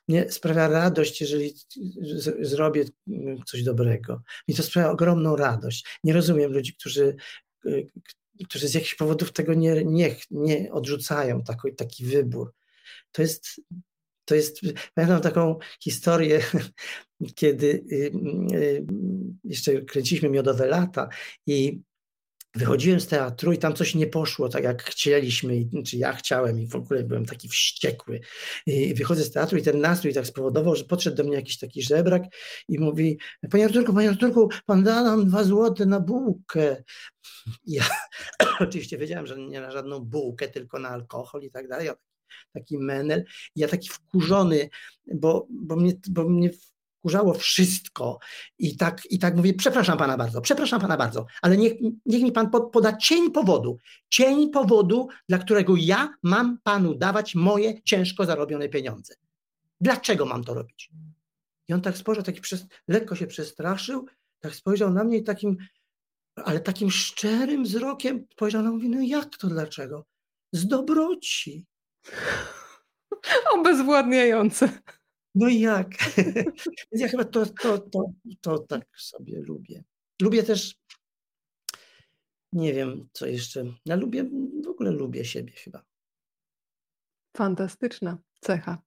mnie y, sprawia radość, jeżeli zrobię coś dobrego. Mi to sprawia ogromną radość. Nie rozumiem ludzi, którzy, y, którzy z jakichś powodów tego nie, nie, nie odrzucają, taki, taki wybór. To jest, to jest, pamiętam taką historię, kiedy y, jeszcze kręciliśmy Miodowe Lata i wychodziłem z teatru i tam coś nie poszło tak jak chcieliśmy, czy ja chciałem i w ogóle byłem taki wściekły. I wychodzę z teatru i ten nastrój tak spowodował, że podszedł do mnie jakiś taki żebrak i mówi, panie Arturku, panie Arturku, pan da nam dwa złote na bułkę. Ja oczywiście wiedziałem, że nie na żadną bułkę, tylko na alkohol i tak dalej. Taki menel. Ja taki wkurzony, bo, bo, mnie, bo mnie kurzało wszystko i tak, i tak mówię, przepraszam pana bardzo, przepraszam pana bardzo, ale niech, niech mi pan poda cień powodu, cień powodu, dla którego ja mam panu dawać moje ciężko zarobione pieniądze. Dlaczego mam to robić? I on tak spojrzał, taki przez, lekko się przestraszył, tak spojrzał na mnie i takim, ale takim szczerym wzrokiem spojrzał na mnie, no jak to dlaczego? Z dobroci. Obezwładniające. No i jak? Ja chyba to, to, to, to tak sobie lubię. Lubię też, nie wiem co jeszcze, ja lubię, w ogóle lubię siebie chyba. Fantastyczna cecha.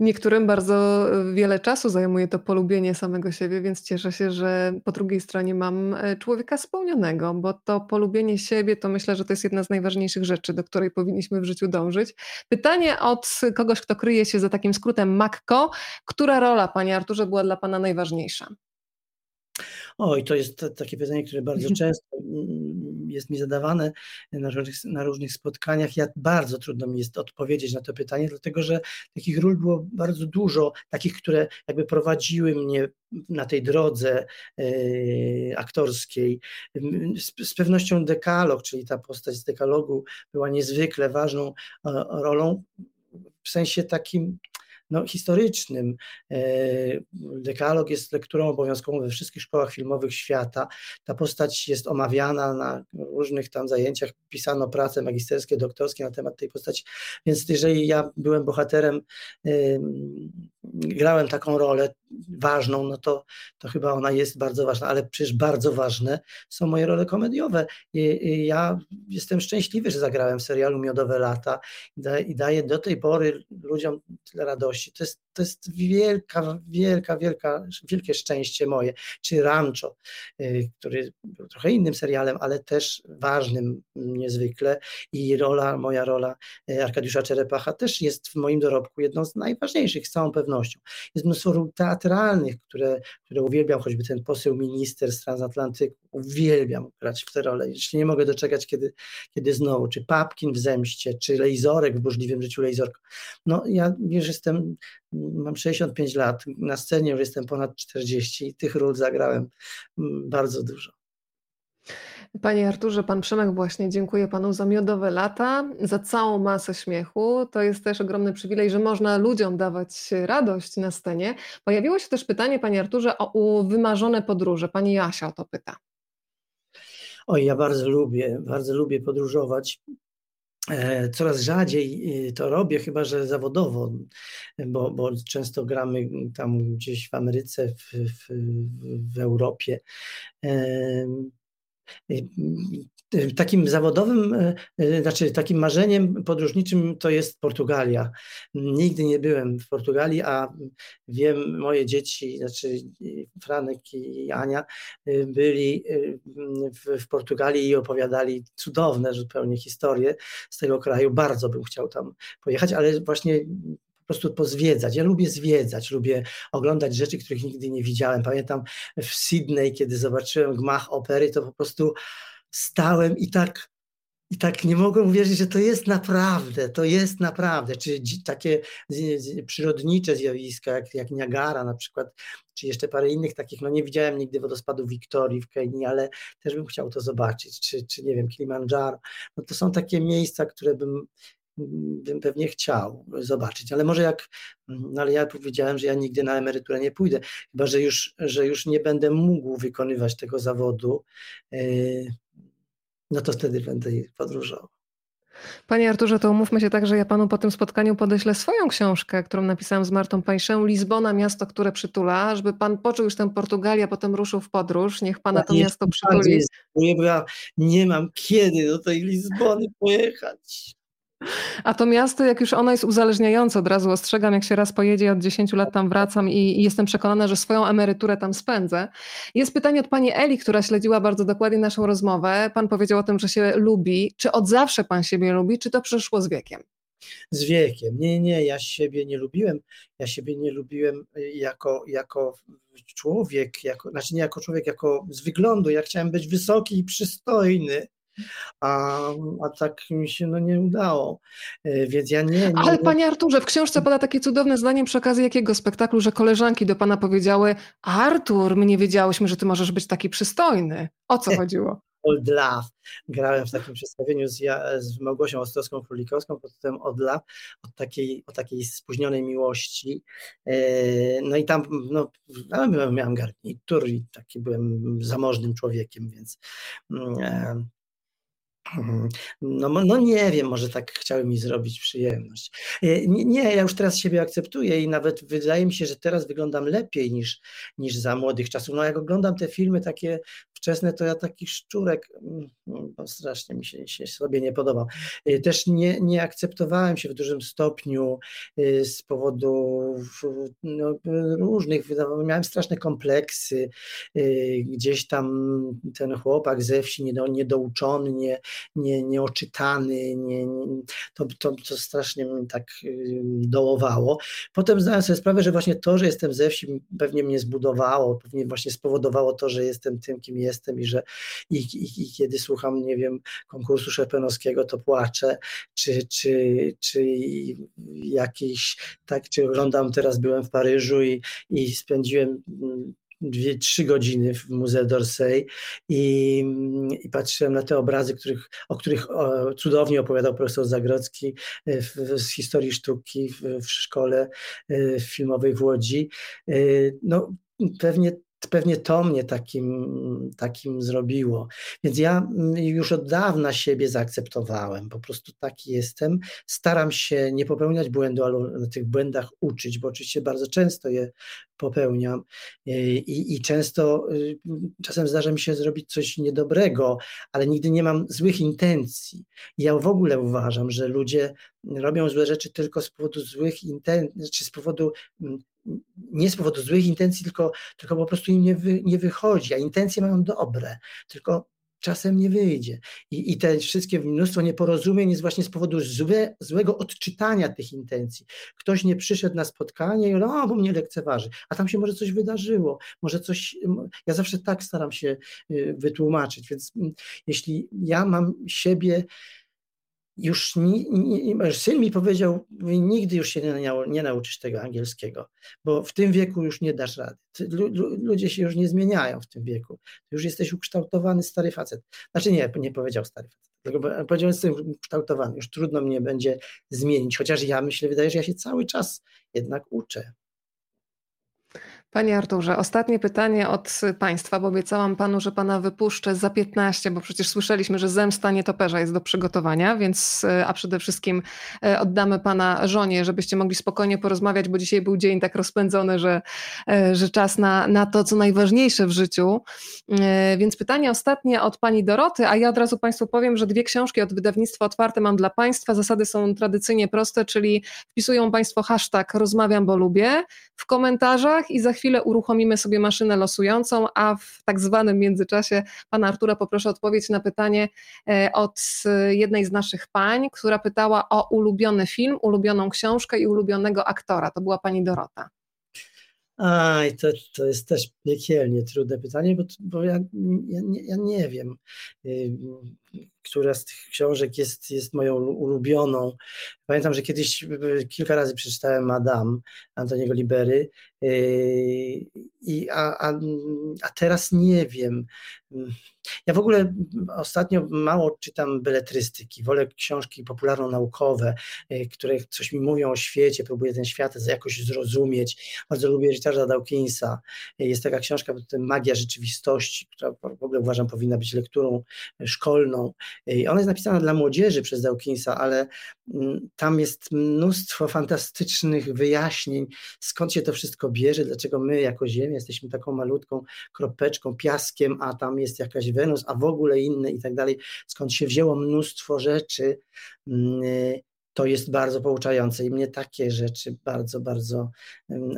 Niektórym bardzo e, wiele czasu zajmuje to polubienie samego siebie, więc cieszę się, że po drugiej stronie mam e, człowieka spełnionego, bo to polubienie siebie to myślę, że to jest jedna z najważniejszych rzeczy, do której powinniśmy w życiu dążyć. Pytanie od kogoś, kto kryje się za takim skrótem MAKKO. Która rola, panie Arturze, była dla pana najważniejsza? Oj, to jest takie pytanie, które bardzo często jest mi zadawane na różnych, na różnych spotkaniach. Ja bardzo trudno mi jest odpowiedzieć na to pytanie, dlatego że takich ról było bardzo dużo, takich, które jakby prowadziły mnie na tej drodze y, aktorskiej. Z, z, pewnością dekalog, czyli ta postać z dekalogu była niezwykle ważną e, rolą w sensie takim no, historycznym. E, dekalog jest lekturą obowiązkową we wszystkich szkołach filmowych świata. Ta postać jest omawiana na różnych tam zajęciach, pisano prace magisterskie, doktorskie na temat tej postaci, więc jeżeli ja byłem bohaterem, grałem taką rolę ważną, no to, to chyba ona jest bardzo ważna, ale przecież bardzo ważne są moje role komediowe. I, ja jestem szczęśliwy, że zagrałem w serialu Miodowe Lata i daję do tej pory ludziom tyle radości, to jest, to jest wielka, wielka, wielka, wielkie szczęście moje. Czy Rancho, y, który był trochę innym serialem, ale też ważnym niezwykle i rola, moja rola y, Arkadiusza Czerepacha też jest w moim dorobku jedną z najważniejszych, z całą pewnością. Jest mnóstwo ról teatralnych, które, które uwielbiam, choćby ten poseł minister z Transatlantyku, uwielbiam grać w te role. Jeśli nie mogę doczekać, kiedy, kiedy znowu, czy Papkin w Zemście, czy Lejzorek w burzliwym życiu Lejzorka. No ja już jestem, mam 65 lat, na scenie już jestem ponad 40 i tych ról zagrałem mm, bardzo dużo. Panie Arturze, pan Przemek właśnie dziękuję panu za miodowe lata, za całą masę śmiechu. To jest też ogromny przywilej, że można ludziom dawać radość na scenie. Pojawiło się też pytanie, panie Arturze, o wymarzone podróże. Pani Jasia o to pyta. Oj, ja bardzo lubię, bardzo lubię podróżować. E, coraz rzadziej y, to robię, chyba że zawodowo, bo, bo często gramy tam gdzieś w Ameryce, w, w, w Europie. Takim zawodowym, e, e, znaczy takim marzeniem podróżniczym to jest Portugalia. Nigdy nie byłem w Portugalii, a wiem, moje dzieci, znaczy Franek i Ania e, byli w, w Portugalii i opowiadali cudowne zupełnie historie z tego kraju. Bardzo bym chciał tam pojechać, ale właśnie po prostu pozwiedzać. Ja lubię zwiedzać, lubię oglądać rzeczy, których nigdy nie widziałem. Pamiętam w Sydney, kiedy zobaczyłem gmach opery, to po prostu stałem i tak, i tak nie mogłem uwierzyć, że to jest naprawdę, to jest naprawdę, czy takie przyrodnicze zjawiska, jak, jak Niagara na przykład, czy jeszcze parę innych takich, no nie widziałem nigdy wodospadu Wiktorii w Kenii, ale też bym chciał to zobaczyć, czy, czy nie wiem, Kilimandżaro, no to są takie miejsca, które bym, bym pewnie chciał zobaczyć, ale może jak, no ale ja powiedziałem, że ja nigdy na emeryturę nie pójdę, chyba że już, że już nie będę mógł wykonywać tego zawodu, yy, no to wtedy będę podróżował. Panie Arturze, to umówmy się tak, że ja panu po tym spotkaniu podeślę swoją książkę, którą napisałam z Martą Pańszą, Lizbona, miasto, które przytula, żeby pan poczuł już tę Portugalię, a potem ruszył w podróż. Niech pana to miasto przytuli. Bo ja nie mam kiedy do tej Lizbony pojechać. A to miasto, jak już ono jest uzależniające, od razu ostrzegam, jak się raz pojedzie, od 10 lat tam wracam i, i, jestem przekonana, że swoją emeryturę tam spędzę. Jest pytanie od pani Eli, która śledziła bardzo dokładnie naszą rozmowę. Pan powiedział o tym, że się lubi. Czy od zawsze pan siebie lubi, czy to przyszło z wiekiem? Z wiekiem. Nie, nie, ja siebie nie lubiłem. Ja siebie nie lubiłem jako, jako człowiek, jako, znaczy nie jako człowiek, jako z wyglądu. Ja chciałem być wysoki i przystojny a, a tak mi się no, nie udało. E, więc ja nie, nie. Ale panie Arturze, w książce pada takie cudowne zdanie przy okazji jakiego spektaklu, że koleżanki do pana powiedziały: Artur, my nie wiedziałyśmy, że ty możesz być taki przystojny. O co chodziło? Old Love. Grałem w takim przedstawieniu z, ja, z Małgosią Ostrowską-Królikowską pod tytułem Old Love, od takiej, o takiej spóźnionej miłości. E, no i tam no, miałem garnitur i taki byłem zamożnym człowiekiem, więc mm, e. No, no nie wiem, może tak chciały mi zrobić przyjemność. E, nie, nie, ja już teraz siebie akceptuję i nawet wydaje mi się, że teraz wyglądam lepiej niż, niż za młodych czasów. No jak oglądam te filmy takie wczesne, to ja taki szczurek, mm, strasznie mi się, się, sobie nie podobał. E, też nie, nie akceptowałem się w dużym stopniu e, z powodów no, różnych, miałem straszne kompleksy, gdzieś tam ten chłopak ze wsi niedouczony, nie, nie, nieoczytany, nie, nie, to, to, to strasznie mi tak dołowało. Potem zdałem sobie sprawę, że właśnie to, że jestem ze wsi pewnie mnie zbudowało, pewnie właśnie spowodowało to, że jestem tym, kim jestem i że i, i, i kiedy słucham, nie wiem, konkursu Szepenowskiego, to płaczę, czy, czy, czy jakiś, tak, czy oglądam, teraz byłem w Paryżu i, i spędziłem dwie, trzy godziny w Muzeum d'Orsay i, i, patrzyłem na te obrazy, których, o których cudownie opowiadał profesor Zagrodzki e, w, w, z historii sztuki w, w szkole e, filmowej w Łodzi. E, no, pewnie pewnie to mnie takim, takim zrobiło. Więc ja już od dawna siebie zaakceptowałem, po prostu taki jestem. Staram się nie popełniać błędu, ale na tych błędach uczyć, bo oczywiście bardzo często je popełniam i, i często y, czasem zdarza mi się zrobić coś niedobrego, ale nigdy nie mam złych intencji. Ja w ogóle uważam, że ludzie robią złe rzeczy tylko z powodu złych intencji, czy z powodu nie z powodu złych intencji, tylko, tylko po prostu im nie, wy, nie wychodzi, a intencje mają dobre, tylko czasem nie wyjdzie. I, i te wszystkie mnóstwo nieporozumień jest właśnie z powodu złe, złego odczytania tych intencji. Ktoś nie przyszedł na spotkanie i o, bo mnie lekceważy, a tam się może coś wydarzyło, może coś, ja zawsze tak staram się y, wytłumaczyć, więc jeśli ja mam siebie już syn mi powiedział, nigdy już się nie, nie nauczysz tego angielskiego, bo w tym wieku już nie dasz rady. Ludzie się już nie zmieniają w tym wieku. Już jesteś ukształtowany stary facet. Znaczy nie, nie powiedział stary facet, tylko powiedział, jestem ukształtowany. Już trudno mnie będzie zmienić, chociaż ja myślę, wydaje, że ja się cały czas jednak uczę. Panie Arturze, ostatnie pytanie od Państwa, bo obiecałam Panu, że Pana wypuszczę za 15, bo przecież słyszeliśmy, że zemsta nietoperza jest do przygotowania, więc e, a przede wszystkim e, oddamy Pana żonie, żebyście mogli spokojnie porozmawiać, bo dzisiaj był dzień tak rozpędzony, że, e, że czas na, na to, co najważniejsze w życiu. Więc pytanie ostatnie od Pani Doroty, a ja od razu Państwu powiem, że dwie książki od wydawnictwa Otwarte mam dla Państwa. Zasady są tradycyjnie proste, czyli wpisują Państwo hashtag rozmawiam, bo lubię w komentarzach i za chwilę chwilę uruchomimy sobie maszynę losującą, a w tak zwanym międzyczasie pana Artura poproszę odpowiedź na pytanie e, od e, jednej z naszych pań, która pytała o ulubiony film, ulubioną książkę i ulubionego aktora. To była pani Dorota. Aj, to, to jest też piekielnie trudne pytanie, bo, bo ja, ja, ja nie wiem która z tych książek jest, jest moją ulubioną. Pamiętam, że kiedyś kilka razy przeczytałem Madame Antoniego Libery, i, a, a, a teraz nie wiem. Ja w ogóle ostatnio mało czytam beletrystyki, wolę książki popularno-naukowe, yy, które coś mi mówią o świecie, próbuję ten świat jakoś zrozumieć. Bardzo lubię Richarda Dawkinsa. Jest taka książka Magia rzeczywistości, która w ogóle uważam powinna być lekturą szkolną. Ona jest napisana dla młodzieży przez Dawkinsa, ale mm, tam jest mnóstwo fantastycznych wyjaśnień, skąd się to wszystko bierze, dlaczego my jako Ziemia jesteśmy taką malutką kropeczką, piaskiem, a tam jest jakaś Wenus, a w ogóle inne i tak dalej, skąd się wzięło mnóstwo rzeczy mm, to jest bardzo pouczające i mnie takie rzeczy bardzo, bardzo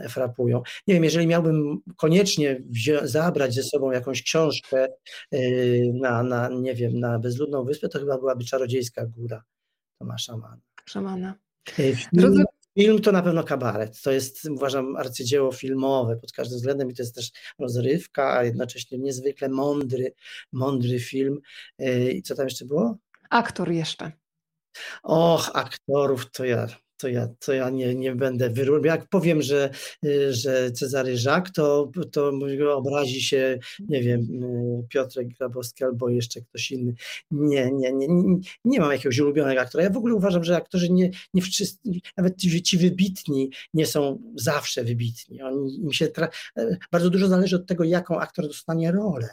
frapują. Nie wiem, jeżeli miałbym koniecznie zabrać ze sobą jakąś książkę y, na, na, nie wiem, na bezludną wyspę, to chyba byłaby Czarodziejska Góra Tomasza Mana. Szamana. Y, film, to na pewno kabaret. To jest, uważam, arcydzieło filmowe pod każdym względem i to jest też rozrywka, a jednocześnie niezwykle mądry, mądry film. Y, I co tam jeszcze było? Aktor jeszcze. Och, aktorów to ja, to ja, to ja nie, nie będę wyróżniał. Jak powiem, że, że Cezary Żak, to, to obrazi się, nie wiem, Piotrek Grabowski albo jeszcze ktoś inny. Nie, nie, nie, nie, nie mam jakiegoś ulubionego aktora. Ja w ogóle uważam, że aktorzy nie, nie wszyscy, nawet ci, ci wybitni nie są zawsze wybitni. Oni, im się bardzo dużo zależy od tego, jaką aktor dostanie rolę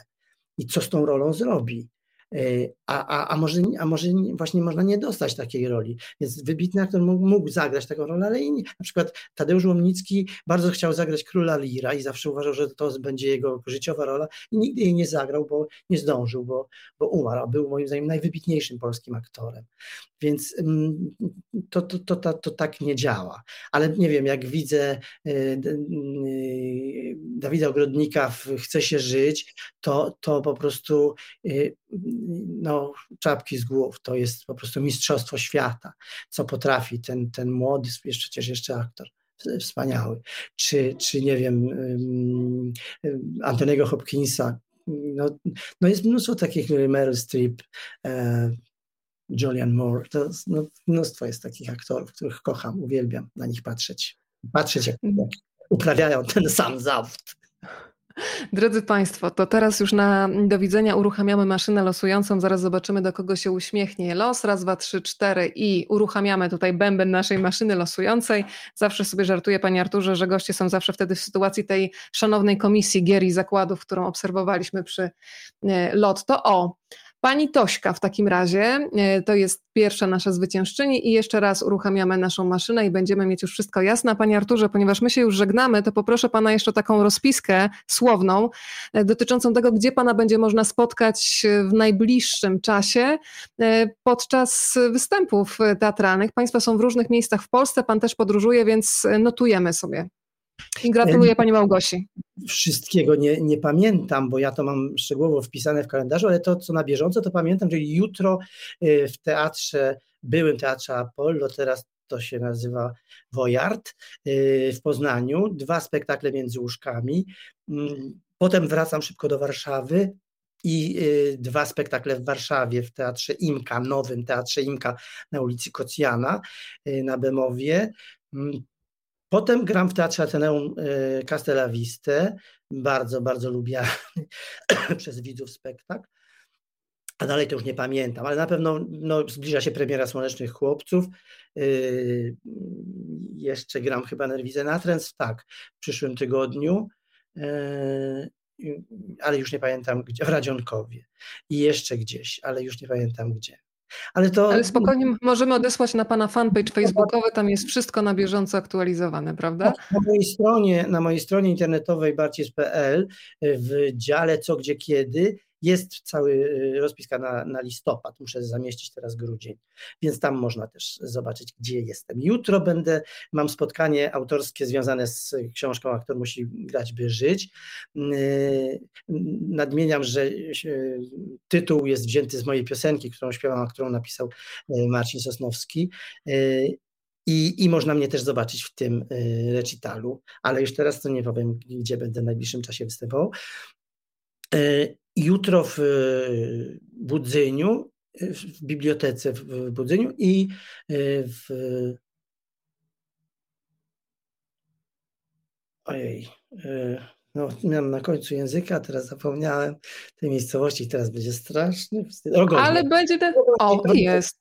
i co z tą rolą zrobi. E, a, a, a, może, a może właśnie można nie dostać takiej roli. Więc wybitny aktor mógł, mógł zagrać taką rolę, ale inni. Na przykład Tadeusz Łomnicki bardzo chciał zagrać króla Lira i zawsze uważał, że to będzie jego życiowa rola i nigdy jej nie zagrał, bo nie zdążył, bo, bo umarł, a był moim zdaniem najwybitniejszym polskim aktorem. Więc mm, to, to, to, to, to tak nie działa. Ale nie wiem, jak widzę e, e, Dawida Ogrodnika w Chce się żyć, to, to po prostu no, czapki z głów. To jest po prostu mistrzostwo świata, co potrafi ten, ten młody, jeszcze, przecież jeszcze aktor wspaniały, czy, czy nie wiem, Antoniego Hopkinsa. No, no jest mnóstwo takich, Meryl Streep, e, Julian Moore, to no, mnóstwo jest takich aktorów, których kocham, uwielbiam na nich patrzeć. Patrzeć, jak, jak uprawiają ten sam zawód. Drodzy Państwo, to teraz już na do widzenia uruchamiamy maszynę losującą. Zaraz zobaczymy, do kogo się uśmiechnie los. Raz, dwa, trzy, cztery i uruchamiamy tutaj bęben naszej maszyny losującej. Zawsze sobie żartuję, Panie Arturze, że goście są zawsze wtedy w sytuacji tej szanownej komisji gier i zakładów, którą obserwowaliśmy przy e, Lotto. O, Pani Tośka w takim razie, e, to jest pierwsza nasza zwyciężczyni i jeszcze raz uruchamiamy naszą maszynę i będziemy mieć już wszystko jasne. Panie Arturze, ponieważ my się już żegnamy, to poproszę Pana jeszcze taką rozpiskę słowną e, dotyczącą tego, gdzie Pana będzie można spotkać w najbliższym czasie e, podczas występów teatralnych. Państwo są w różnych miejscach w Polsce, Pan też podróżuje, więc notujemy sobie. I gratuluję Pani Małgosi. Wszystkiego nie, nie pamiętam, bo ja to mam szczegółowo wpisane w kalendarzu, ale to, co na bieżąco, to pamiętam, czyli jutro y, w teatrze, byłym teatrze Apollo, teraz to się nazywa Wojard y, w Poznaniu, dwa spektakle między łóżkami. Mm, potem wracam szybko do Warszawy, i y, dwa spektakle w Warszawie w Teatrze Imka, nowym Teatrze Imka na ulicy Kocjana na Bemowie. Potem gram w Teatrze Ateneum y, Castellaviste, bardzo, bardzo lubiany przez widzów spektakl, a dalej to już nie pamiętam, ale na pewno no, zbliża się premiera Słonecznych Chłopców, yy, jeszcze gram chyba Nerwizę Natręs, tak, w przyszłym tygodniu, ale już nie pamiętam gdzie, w Radzionkowie. I jeszcze gdzieś, ale już nie pamiętam gdzie. Ale, to... Ale spokojnie możemy odesłać na Pana fanpage facebookowy, tam jest wszystko na bieżąco aktualizowane, prawda? Tak, na mojej stronie, na mojej stronie internetowej barcis.pl w dziale co, gdzie, kiedy jest cały y, rozpiska na, na listopad, muszę zamieścić teraz grudzień, więc tam można też zobaczyć, gdzie jestem. Jutro będę, mam spotkanie autorskie związane z książką Aktor musi grać, by żyć. Y, nadmieniam, że y, tytuł jest wzięty z mojej piosenki, którą śpiewam, a którą napisał Marcin Sosnowski. I, I można mnie też zobaczyć w tym recitalu, ale już teraz to nie powiem, gdzie będę w najbliższym czasie występował jutro w Budzyniu, w bibliotece w Budzyniu i e, w ojej, e, no miałem na końcu języka, teraz zapomniałem tej miejscowości, teraz będzie straszny Ale będzie ten, o jest.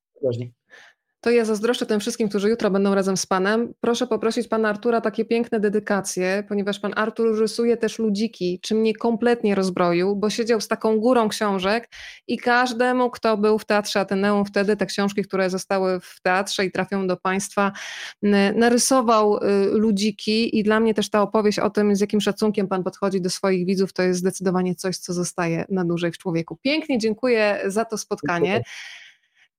To ja zazdroszczę tym wszystkim, którzy jutro będą razem z Panem. Proszę poprosić Pana Artura takie piękne dedykacje, ponieważ Pan Artur rysuje też ludziki, czym mnie kompletnie rozbroił, bo siedział z taką górą książek i każdemu, kto był w Teatrze Ateneum wtedy, te książki, które zostały w teatrze i trafią do Państwa, narysował y, ludziki i dla mnie też ta opowieść o tym, z jakim szacunkiem Pan podchodzi do swoich widzów, to jest zdecydowanie coś, co zostaje na dłużej w człowieku. Pięknie dziękuję za to spotkanie.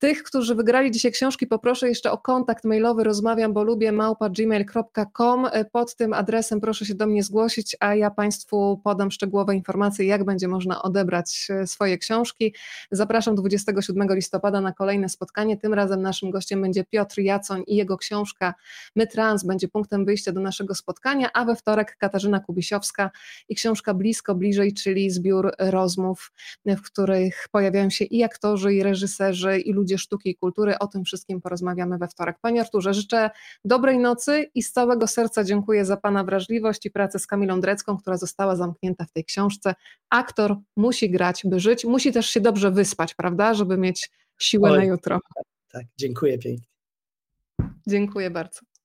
Tych, którzy wygrali dzisiaj książki, poproszę jeszcze o kontakt mailowy rozmawiam, bo lubię małpa.gmail.com. Pod tym adresem proszę się do mnie zgłosić, a ja Państwu podam szczegółowe informacje, jak będzie można odebrać e, swoje książki. Zapraszam 27 listopada na kolejne spotkanie. Tym razem naszym gościem będzie Piotr Jacoń i jego książka My Trans będzie punktem wyjścia do naszego spotkania, a we wtorek Katarzyna Kubisiowska i książka Blisko, Bliżej, czyli zbiór rozmów, w których pojawiają się i aktorzy, i reżyserzy, i ludzie Sztuki i Kultury. O tym wszystkim porozmawiamy we wtorek. Panie Arturze, życzę dobrej nocy i z całego serca dziękuję za Pana wrażliwość i pracę z Kamilą Drecką, która została zamknięta w tej książce. Aktor musi grać, by żyć, musi też się dobrze wyspać, prawda, żeby mieć siłę Oj, na jutro. Tak, dziękuję pięknie. Dziękuję bardzo.